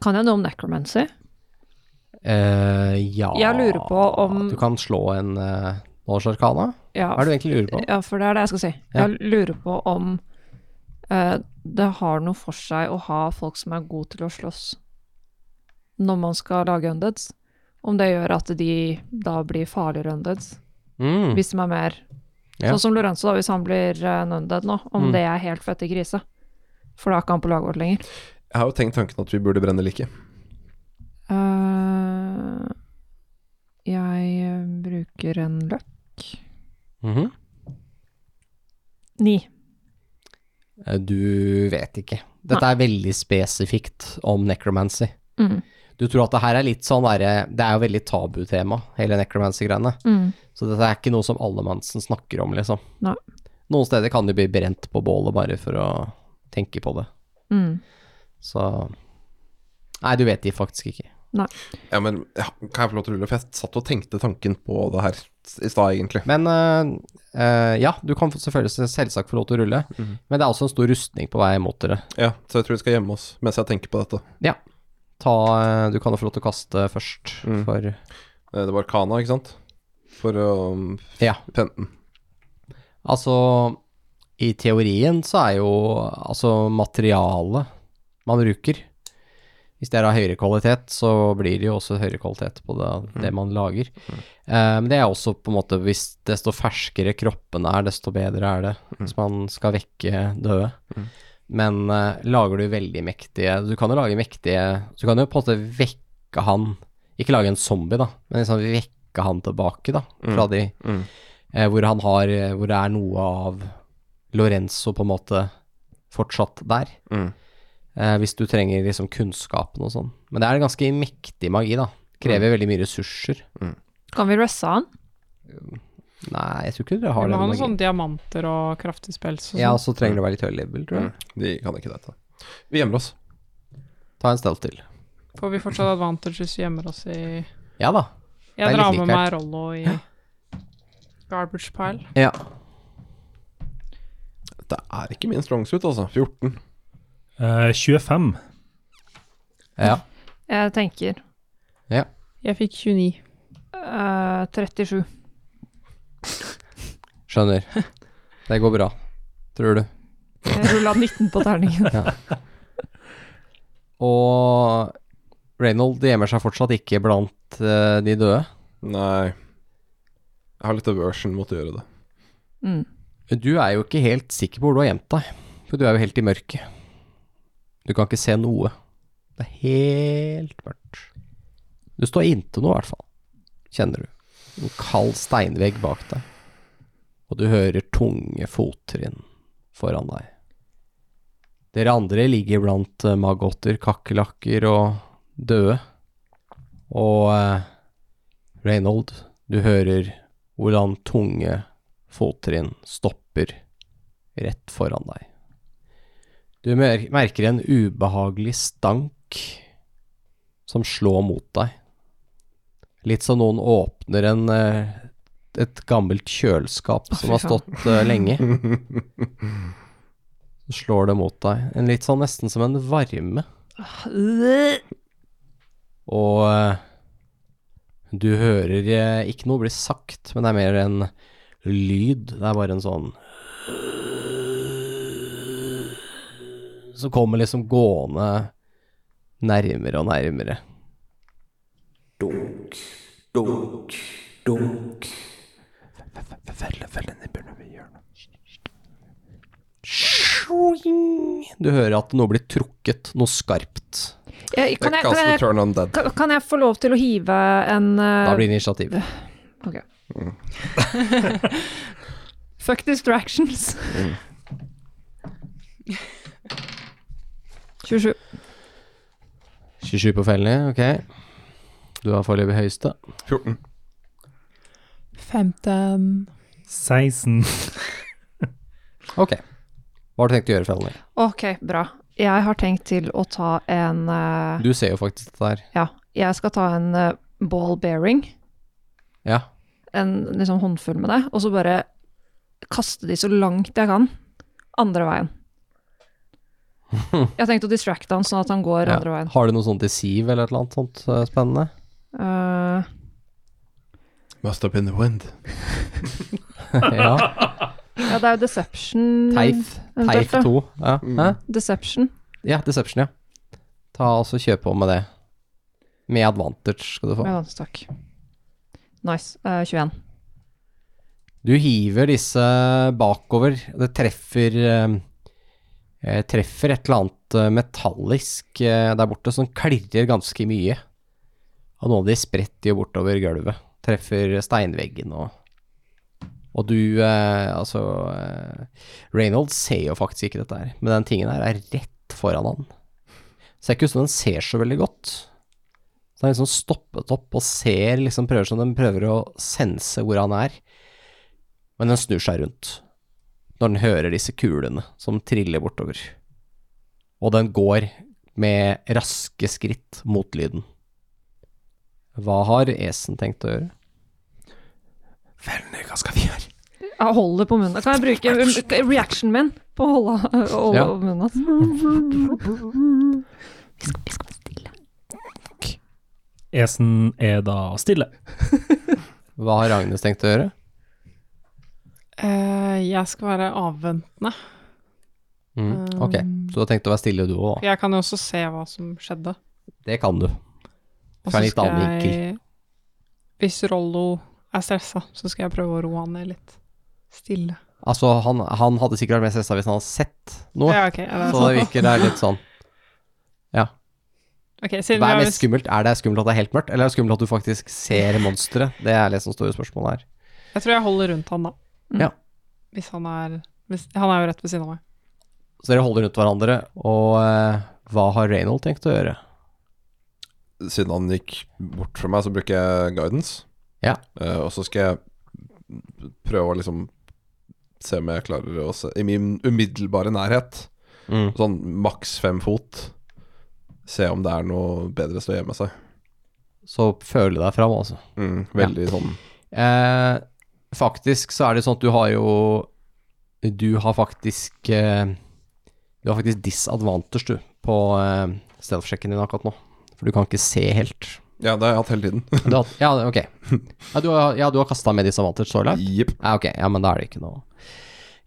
Kan jeg noe om necromancy? Uh, ja Jeg lurer på om- Du kan slå en uh, Norse Arcana? Ja, Hva er det du egentlig lurer på? Ja, for det er det jeg skal si. Ja. Jeg lurer på om uh, det har noe for seg å ha folk som er gode til å slåss når man skal lage undeads. Om det gjør at de da blir farligere undeads, Mm. hvis de er mer Ja. Sånn som Lorenzo, da, hvis han blir eh, en undead nå, om Mm. det er helt fette krise. For da er ikke han på laget vårt lenger. Jeg har jo tenkt tanken at vi burde brenne liket. Uh, jeg eh, bruker en løk. Mhm. Ni. Eh, Du vet ikke. Dette er veldig spesifikt om necromancy. Mm. Du tror at det her er litt sånn derre Det er jo veldig tabutema, hele necromancy-greiene. Mm. Så dette er ikke noe som alle mannsen snakker om, liksom. Nei. Noen steder kan de bli brent på bålet bare for å tenke på det. Mm. Så Nei, du vet de faktisk ikke. Nei. Ja, men ja, kan jeg få lov til å rulle? For jeg satt og tenkte tanken på det her i stad, egentlig. Men øh, øh, ja, du kan selvfølgelig selvsagt få lov til å rulle, Mhm. men det er også en stor rustning på vei mot dere. Ja, så jeg tror vi skal gjemme oss mens jeg tenker på dette. Ja. Ta, øh, du kan jo få lov til å kaste først, Mm. for Det var Kana, ikke sant? For å um, Ja. 15. Altså, i teorien så er jo altså materialet man bruker Hvis det er av høyere kvalitet, så blir det jo også høyere kvalitet på det, det man lager. Mm. Um, det er også på en måte Hvis desto ferskere kroppen er, desto bedre er det. Hvis man skal vekke døde. Mm. Men uh, lager du veldig mektige Du kan jo lage mektige du kan jo på en måte vekke han Ikke lage en zombie, da, men liksom vekke han tilbake, da, fra de Mm. eh, hvor han har Hvor det er noe av Lorenzo på en måte fortsatt der. Mm. Eh, hvis du trenger liksom kunnskapen og sånn. Men det er ganske mektig magi, da. Krever veldig mye ressurser. Kan vi russe han? Nei, jeg tror ikke dere Vi må ha noen sånne diamanter og kraftig spels og Ja, og så trenger du å være litt høy level, tror jeg. Mm. De kan ikke dette. Vi gjemmer oss. Ta en stealth til. Får vi fortsatt advantage hvis vi gjemmer oss i Ja da. Det er Jeg litt drar med meg Rollo i garbage pile. Ja. Det er ikke min strong suit, altså. 14. Eh, 25. ja. Jeg tenker Jeg fikk 29. eh, 37. Skjønner. Det går bra. Tror du. Jeg rulla 19 på terningen. Og Reynold gjemmer seg fortsatt ikke blant eh, de døde. Nei. Jeg har litt aversion mot å gjøre det. Mm. Du er jo ikke helt sikker på hvor du har gjemt deg, for du er jo helt i mørket. Du kan ikke se noe. Det er helt mørkt. Du står inntil noe, i hvert fall. Kjenner du. En kald steinvegg bak deg. Og du hører tunge fottrinn foran deg. Dere andre ligger blant magotter, maggoter, kakerlakker og døde. Og eh, Reynold, du hører hvordan tunge fottrinn stopper rett foran deg. Du mer merker en ubehagelig stank som slår mot deg. Litt som noen åpner en, eh, et gammelt kjøleskap som har stått eh, lenge. Så slår det mot deg. En litt sånn nesten som en varme. Og eh, du hører ikke noe bli sagt, men det er mer en lyd. Det er bare en sånn Som kommer liksom gående nærmere og nærmere. Dunk, dunk, dunk. Følg den i hjørnet. Du hører at noe blir trukket, noe skarpt. Ja, kan, jeg, kan, jeg, kan, jeg, kan, jeg få lov til å hive en uh... Da blir det initiativ. Fuck distractions. 27. 27 på fellene, ok. Du har foreløpig høyeste. 14. 15 16. Ok. Hva har du tenkt å gjøre, Fellene? Ok, bra. Jeg har tenkt til å ta en eh, Du ser jo faktisk dette her. Ja, jeg skal ta en eh, ball bearing. Ja. En liksom håndfull med det, og så bare kaste de så langt jeg kan. Andre veien. Jeg har tenkt å distracte han sånn at han går ja. andre veien. Har du noe sånt deceive eller et eller annet sånt eh, spennende? Eh, Must have been the wind. ja. ja, det er jo deception. Teif. eventuelt, Teif da. 2. Ja. Mm. Hæ? Deception. ja, Deception, ja. Ta altså Kjør på med det. Med advantage skal du få. Ja, takk. Nice. Eh, 21. Du hiver disse bakover. Det treffer eh, Treffer et eller annet eh, metallisk eh, der borte som klirrer ganske mye. Og noen av de spretter jo bortover gulvet. Treffer steinveggen og Og du, eh, altså eh, Reynolds ser jo faktisk ikke dette her, men den tingen her er rett foran han. Ser ikke ut som den ser så veldig godt. Så han er liksom stoppet opp og ser, liksom prøver som den prøver å sense hvor han er. Men den snur seg rundt når den hører disse kulene som triller bortover. Og den går med raske skritt mot lyden. Hva har Esen tenkt å gjøre? Veldig, hva skal vi gjøre? Jeg holder på munnen. Kan jeg bruke reactionen min på å holde, holde Ja. munnen hans? Vi skal, vi skal være stille. Esen er da stille. Hva har Agnes tenkt å gjøre? Eh, Jeg skal være avventende. Mm, ok, Um, så du har tenkt å være stille du òg? Jeg kan jo også se hva som skjedde. Det kan du. Fra så litt annen vinkel. Hvis Rollo er stressa, så skal jeg prøve å roe han ned litt. Stille. Altså, han, han hadde sikkert vært mer stressa hvis han hadde sett noe. Ja, okay, det Så det virker det er litt sånn Ja. siden Hva er mest skummelt? Er det skummelt at det er helt mørkt, eller er det skummelt at du faktisk ser monsteret? Det er det som står i spørsmålet her. Jeg tror jeg holder rundt han, da. Mm. Ja. Hvis han er hvis, Han er jo rett ved siden av meg. Så dere holder rundt hverandre, og eh, hva har Reynold tenkt å gjøre? Siden han gikk bort fra meg, så bruker jeg guidance. Ja. Eh, og så skal jeg prøve å liksom se om jeg klarer å se I min umiddelbare nærhet, Mm. sånn maks fem fot, se om det er noe bedre sted å gjemme seg. Så føle deg fram, altså. Mm, veldig sånn Eh, faktisk så er det sånn at du har jo Du har faktisk eh, Du har faktisk disadvantage, du, på eh, stealth-sjekken din akkurat nå. For du kan ikke se helt. Ja, det har jeg hatt hele tiden. Du har, ja, ok. Ja, du har, ja, du har kasta med disadvantage så langt? Yep. Ja, ok. Ja, men da er det ikke noe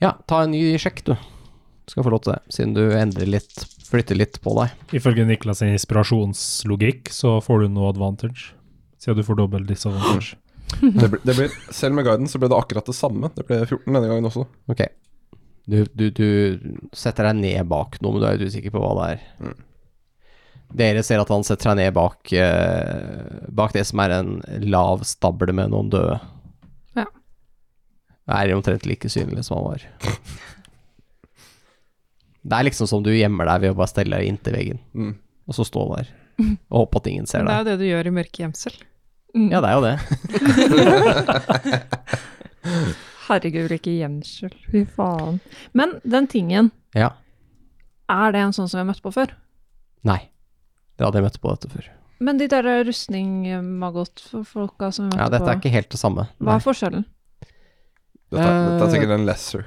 Ja, ta en ny sjekk, du. Du skal få lov til det, siden du endrer litt Flytter litt på deg. Ifølge Niklas inspirasjonslogikk så får du noe advantage, siden du får dobbel disadvantage. Det, ble, det ble, selv med guiden så ble det akkurat det samme. Det ble 14 denne gangen også. Ok. Du, du, du setter deg ned bak noe, men du er litt usikker på hva det er. Mm. Dere ser at han setter seg ned bak, eh, bak det som er en lav stable med noen døde. Ja. Er omtrent like synlig som han var. Det er liksom som du gjemmer deg ved å bare stelle deg inntil veggen, Mm. og så stå der. Og håpe at ingen ser deg. det er jo det du gjør i mørke gjemsel. Mm. Ja, det er jo det. Herregud, ikke gjemsel. Fy faen. Men den tingen, Ja. er det en sånn som vi har møtt på før? Nei. det hadde jeg møtt på dette før. Men de der rustning-maggot-folka som vi møtte Ja, dette på, er ikke helt det samme. hva er forskjellen? Dette, dette er Eh, sikkert en lesser.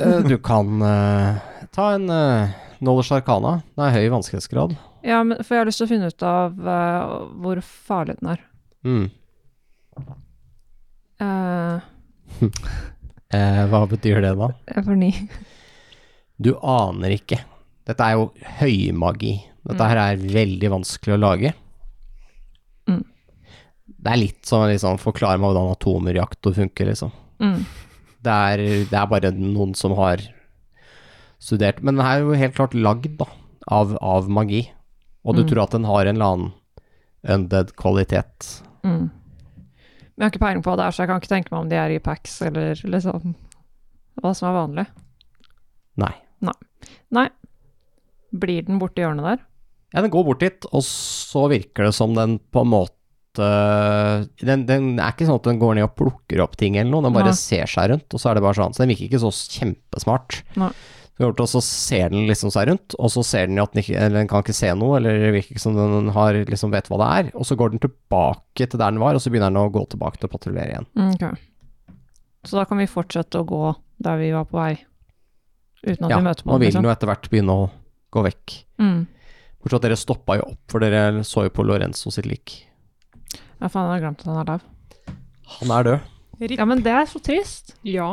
Eh, Du kan uh, ta en uh, Knowledge Arcana. Det er høy vanskelighetsgrad. Ja, men for jeg har lyst til å finne ut av uh, hvor farlig den er. Mm. Uh, Eh, hva betyr det, da? jeg får ni. Du aner ikke. Dette er jo høymagi. Dette her er veldig vanskelig å lage. Mm. Det er litt sånn liksom, Forklar meg hvordan atomreaktor funker, liksom. Mm. Det er, det er bare noen som har studert. Men den er jo helt klart lagd da, av, av magi. Og du Mm. tror at den har en eller annen undead kvalitet. Mm. Men jeg har ikke peiling på hva det er, så jeg kan ikke tenke meg om de er i packs, eller liksom hva som er vanlig. Nei. Nei. Blir den borti hjørnet der? Ja, den går bort dit, og så virker det som den på en måte den, den er ikke sånn at den går ned og plukker opp ting eller noe, den bare Nei. ser seg rundt, og så er det bare sånn. Så den virker ikke så kjempesmart. Nei. Så går og så ser den liksom seg rundt, og så ser den at den ikke Eller den kan ikke se noe, eller virker ikke som den har liksom vet hva det er. Og så går den tilbake til der den var, og så begynner den å gå tilbake til å patruljere igjen. Okay. Så da kan vi fortsette å gå der vi var på vei, uten at Ja, vi møter på nå den, vil liksom. den jo etter hvert begynne å gå vekk. Mm. Bortsett fra at dere stoppa jo opp, for dere så jo på Lorenzo sitt lik. Ja, faen, jeg har glemt at han er lav. Han er død. Ja, men det er så trist. Ja.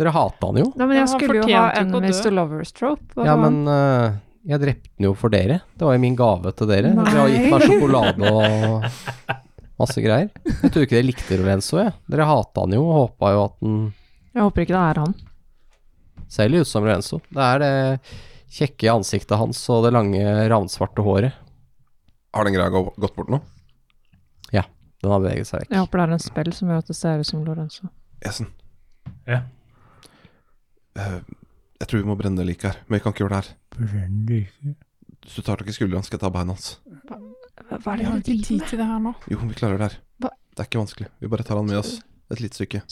Dere hata han jo. Nei, men Ja, jeg han skulle jo ha fortjente jo ikke å enemies dø. to lovers trope. Hva Ja, faen? men øh, jeg drepte den jo for dere. Det var jo min gave til dere. Nei. Dere har gitt meg sjokolade og masse greier. Jeg tror ikke dere likte Lorenzo, jeg. Dere hata han jo og håpa jo at han Jeg håper ikke det er han. ser litt ut som Lorenzo. Det er det kjekke i ansiktet hans og det lange, ravnsvarte håret. Har den greia gå- gått bort nå? Den har beveget seg vekk. Jeg håper det er en spill som gjør at det ser ut som Lorenzo. Esen. Ja. Eh, jeg tror vi må brenne det liket her, men vi kan ikke gjøre det her. Hvis du tar tak i skuldrene, skal jeg ta beina hans. Hva Vi har ikke tid til det her nå. Jo, vi klarer det her. Hva? Det er ikke vanskelig. Vi bare tar han med oss et lite stykke.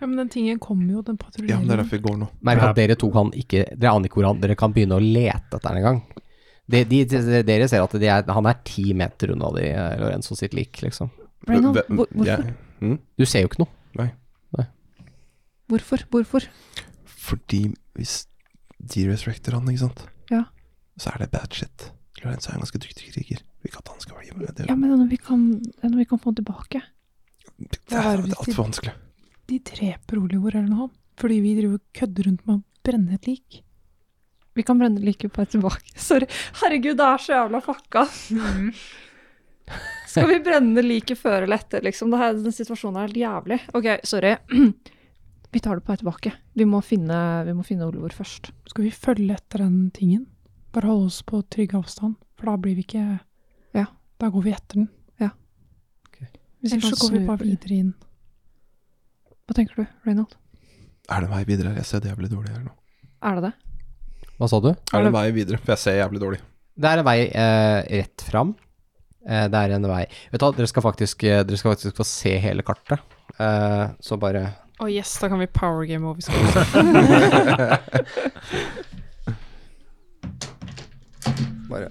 Ja, men den tingen kommer jo, den Ja, men det er derfor vi går nå. Merk at dere to kan ikke Dere aner ikke hvordan dere kan begynne å lete etter den engang. De, de, de, dere ser at de er, han er ti meter unna de, eh, Lorenzo sitt lik, liksom. Reynold, hvor- hvorfor? Ja. Mm? Du ser jo ikke noe. Nei Hvorfor? Hvorfor? Fordi hvis de resurrecter han, ikke sant, Ja. så er det bad shit. Lorenzo er en ganske dyktig kriger. Vi vil ikke at han skal bli med. Det, Ja, men når vi kan, når vi kan få tilbake. det, er, er det det er altfor vanskelig. De dreper Olivor eller noe. Fordi vi driver og kødder rundt med å brenne et lik. Vi kan brenne liket på vei tilbake. Sorry. Herregud, det er så jævla fucka. Skal vi brenne liket før eller etter, liksom? Det her, den situasjonen er helt jævlig. Ok, sorry. Vi tar det på vei tilbake. Vi må finne, vi må finne Oliver først. Skal vi følge etter den tingen? Bare holde oss på trygg avstand, for da blir vi ikke Ja. Da går vi etter den. Ja. Okay. Ellers ikke så går vi bare videre inn. Hva tenker du, Reynold? Er det en vei videre? Jeg ser det jævlig dårlig her nå. Er det det? Hva sa du? Er det en vei videre? For jeg ser jævlig dårlig. Det er en vei eh, rett fram. Eh, det er en vei Vet du hva, dere skal faktisk, eh, dere skal faktisk få se hele kartet. Eh, så bare Å yes, da kan vi powergame vi skal. Bare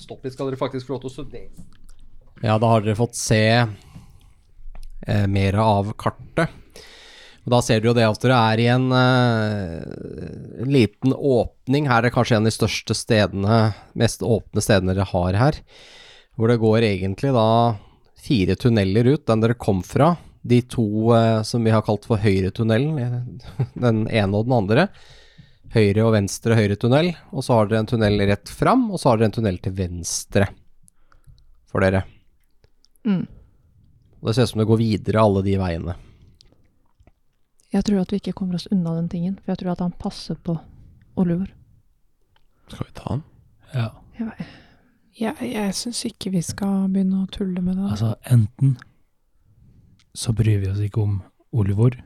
stopp litt, skal dere faktisk få lov til å studere. Ja, da har dere fått se eh, mer av kartet. Og da ser du jo det at dere er i en eh, liten åpning. Her er kanskje en av de største stedene, mest åpne stedene dere har her. Hvor det går egentlig da fire tunneler ut, den dere kom fra. De to eh, som vi har kalt for høyretunnelen, den ene og den andre høyre og venstre høyre tunnel, og så har dere en tunnel rett fram, og så har dere en tunnel til venstre for dere. Mm. Og det ser ut som det går videre alle de veiene. Jeg tror at vi ikke kommer oss unna den tingen, for jeg tror at han passer på Oliver. Skal vi ta han? Ja, Jeg. Jeg, jeg syns ikke vi skal begynne å tulle med det. altså enten så bryr vi oss ikke om Olivor,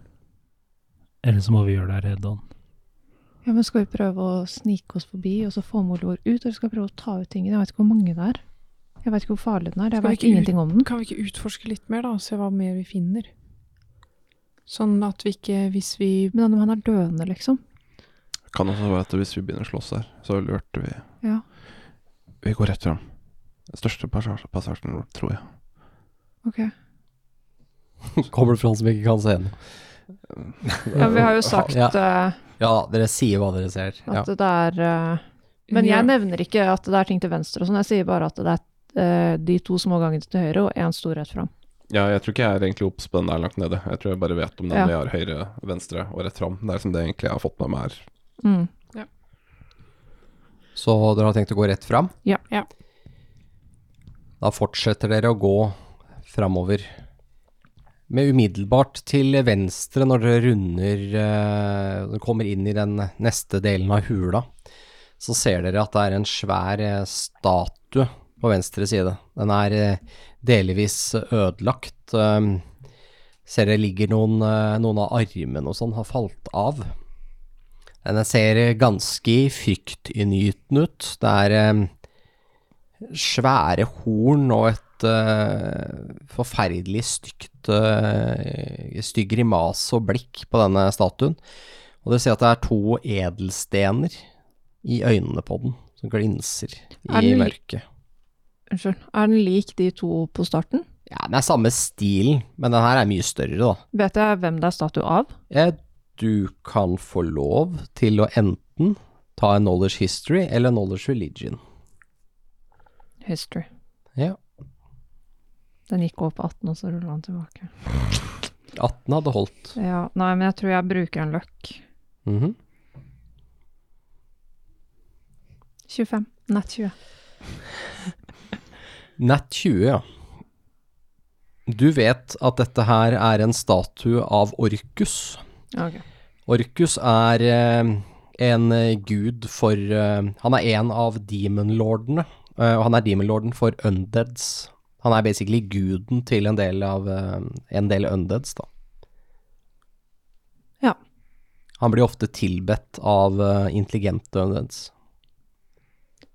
eller så må vi gjøre det her redde han. Ja, men skal vi prøve å snike oss forbi, og så få med Olivor ut, eller skal vi prøve å ta ut tingene? Jeg vet ikke hvor mange det er. Jeg vet ikke hvor farlig den er. Jeg vet ingenting om den. Kan vi ikke utforske litt mer, da, og se hva mer vi finner? Sånn at vi ikke, hvis vi Men om han er døende, liksom. Kan også være at hvis vi begynner å slåss her, så lurte vi Ja. Vi går rett fram. Den største passasjen tror jeg. Ok. Kommer det fra han som ikke kan se den? Ja, vi har jo sagt Ja. eh, Ja, dere sier hva dere ser. Ja. at det er eh, Men jeg nevner ikke at det er ting til venstre og sånn, jeg sier bare at det er eh, de to små gangene til høyre og én stor rett fram. Ja, jeg tror ikke jeg er egentlig obs på den der langt nede. Jeg tror jeg bare vet om den Ja. vi har høyre, venstre og rett fram. Det er som det egentlig jeg har fått med meg her. Mm. Så dere har tenkt å gå rett fram? Ja. Ja. Da fortsetter dere å gå framover med umiddelbart til venstre når dere runder eh, Når dere kommer inn i den neste delen av hula, så ser dere at det er en svær eh, statue på venstre side. Den er eh, delvis ødelagt. Ser det ligger noen, noen av armene og sånn har falt av. Den ser ganske fryktinngytende ut. Det er svære horn og et eh, forferdelig stygt uh, stygg grimase og blikk på denne statuen. Og dere ser at det er to edelstener i øynene på den, som glinser Er i mørket. Unnskyld. Er den lik de to på starten? Ja, den er samme stilen, men den her er mye større, da. Vet jeg hvem det er statue av? Du kan få lov til å enten ta en knowledge history eller knowledge religion. History. Ja. Den gikk over på 18, og så rulla den tilbake. 18 hadde holdt. Ja, nei, men jeg tror jeg bruker en løkk. Mhm. 25. Nett 20. Nett 20, ja. Du vet at dette her er en statue av Orkus. Ok. Orkus er eh, en eh, gud for eh, Han er en av demonlordene, og han er demonlorden for undeads. Han er basically guden til en del av eh, en del undeads, da. Ja. Han blir ofte tilbedt av eh, intelligente undeads.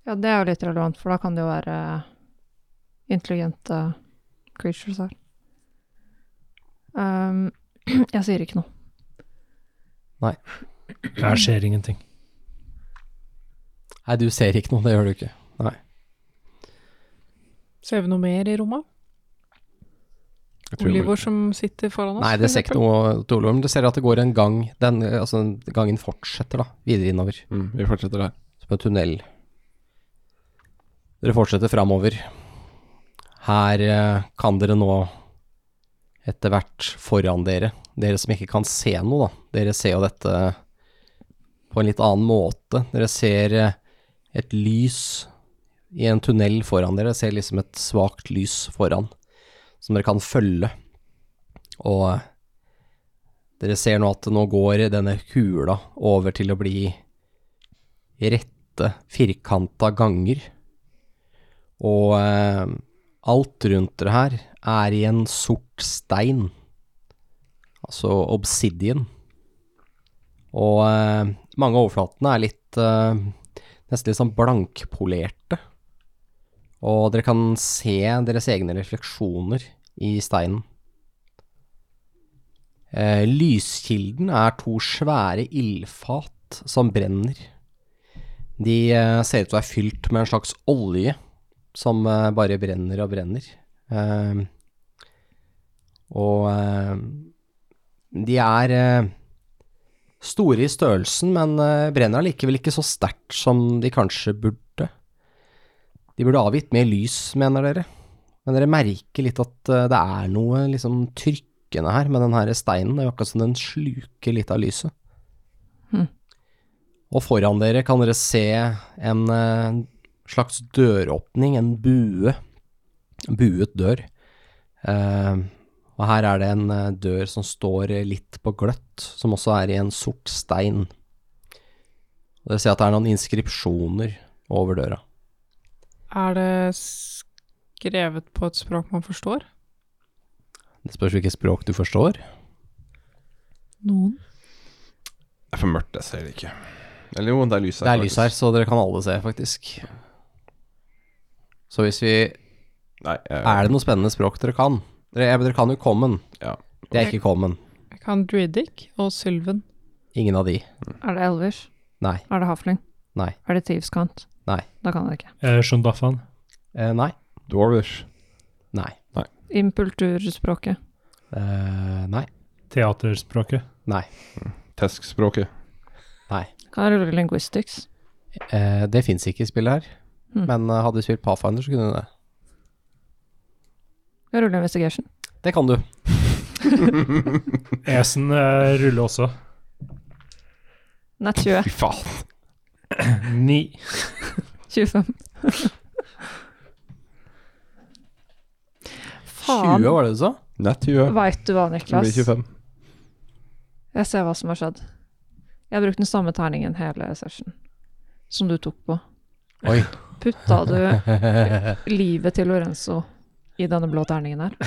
Ja, det er jo litt relevant, for da kan det jo være intelligente creatures her. Um, jeg sier ikke noe. Nei. Her skjer ingenting. Nei, du ser ikke noe, det gjør du ikke. Nei. Ser vi noe mer i rommet? Oliver Olivor som sitter foran oss? Nei, det ser ikke noe til Olum. Du ser at det går en gang. Den, altså, gangen fortsetter da, videre innover. Mm, vi fortsetter der. Som en tunnel. Dere fortsetter framover. Her eh, kan dere nå etter hvert foran dere, dere som ikke kan se noe, da. Dere ser jo dette på en litt annen måte. Dere ser eh, et lys i en tunnel foran dere. Ser liksom et svakt lys foran, som dere kan følge. Og eh, dere ser nå at nå går denne hula over til å bli rette, firkanta ganger. Og eh, alt rundt dere her er i en sort stein, altså obsidian. Og eh, mange av overflatene er litt eh, nesten litt sånn blankpolerte. Og dere kan se deres egne refleksjoner i steinen. Eh, lyskilden er to svære ildfat som brenner. De eh, ser ut til å være fylt med en slags olje som eh, bare brenner og brenner. Og de er store i størrelsen, men brenner allikevel ikke så sterkt som de kanskje burde. De burde avgitt mer lys, mener dere. Men dere merker litt at eh, det er noe liksom trykkende her med den her steinen. Det er jo akkurat som den sluker litt av lyset. Hm. Og foran dere kan dere se en eh, slags døråpning, en bue. En buet dør. Eh, og her er det en eh, dør som står litt på gløtt, som også er i en sort stein. Og dere ser at det er noen inskripsjoner over døra. Er det skrevet på et språk man forstår? Det spørs hvilket språk du forstår. Noen? Det er for mørkt, jeg ser det ikke. Eller jo, det er lys her. Det er lys her, så dere kan alle se, faktisk. Så hvis vi Nei, jeg, Er det noe spennende språk dere kan? Dere, dere kan jo common. Ja. Det er ikke common. Jeg kan Druidic og Sylven. Ingen av de. Er det Elvish? Nei. Er det Hafling? Nei. Er det Thieves-kant? Nei. Da kan jeg det ikke. Eh, Shundafan. Eh, nei. Dwarvish. Nei. Impulturspråket. Eh, nei. Teaterspråket. Nei. Teskspråket. Nei. Kan jeg rulle linguistics? Eh, det fins ikke i spillet her. Mm. Men eh, hadde du spilt Pathfinder, så kunne du det. Kan jeg rulle investigation? Det kan du. Esen eh, ruller også. Nett 20. Fy faen. Ni. 25. 20, var det du sa? Nei, 20. Veit du hva, Det blir Niklas? 25. Jeg ser hva som har skjedd. Jeg har brukt den samme terningen hele session som du tok på. Oi. Putta du livet til Lorenzo i denne blå terningen her?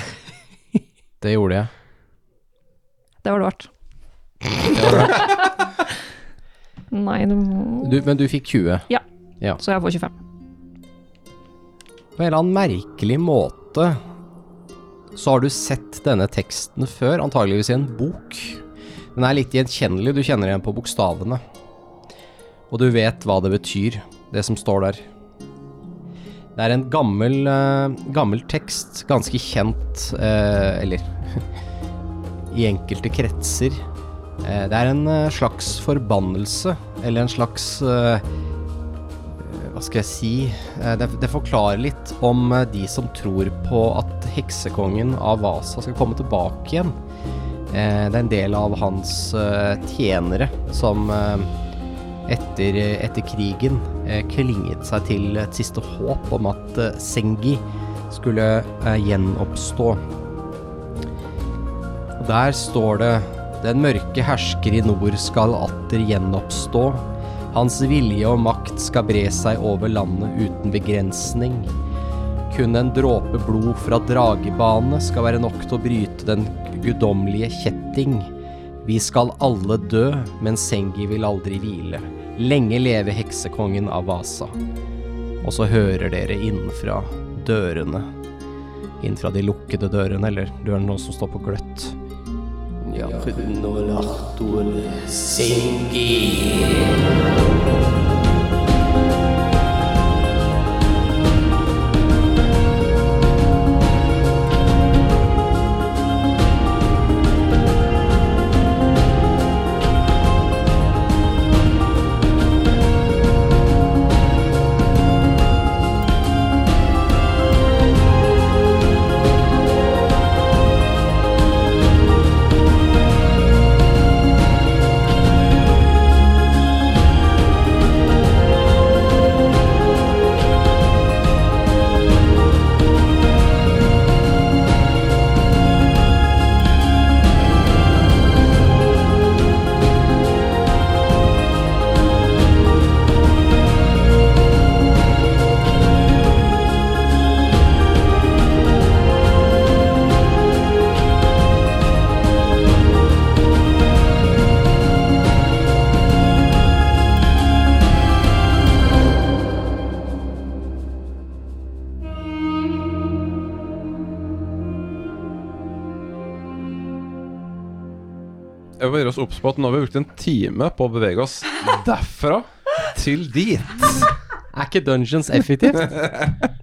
Det gjorde jeg. Det var det verdt. Det var det. Nei, det må Du, men du fikk 20. Ja, Så jeg får 25. På en eller annen merkelig måte så har du sett denne teksten før, antageligvis i en bok. Den er litt gjenkjennelig, du kjenner igjen på bokstavene. Og du vet hva det betyr, det som står der. Det er en gammel, eh, gammel tekst, ganske kjent, eh, eller i enkelte kretser. Eh, det er en eh, slags forbannelse, eller en slags eh, hva skal jeg si det, forklarer litt om de som tror på at heksekongen av Vasa skal komme tilbake igjen. Det er en del av hans tjenere som etter, etter krigen klinget seg til et siste håp om at Sengi skulle gjenoppstå. Og der står det Den mørke hersker i nord skal atter gjenoppstå. Hans vilje og makt skal bre seg over landet uten begrensning. Kun en dråpe blod fra dragebane skal være nok til å bryte den guddommelige kjetting. Vi skal alle dø, men Sengi vil aldri hvile. Lenge leve heksekongen av Vasa. Og så hører dere innenfra dørene. Innenfra de lukkede dørene, eller dørene som står på gløtt. Ja, Jeg på at nå har vi brukt en time på å bevege oss derfra til dit. Er ikke Dungeons effektivt?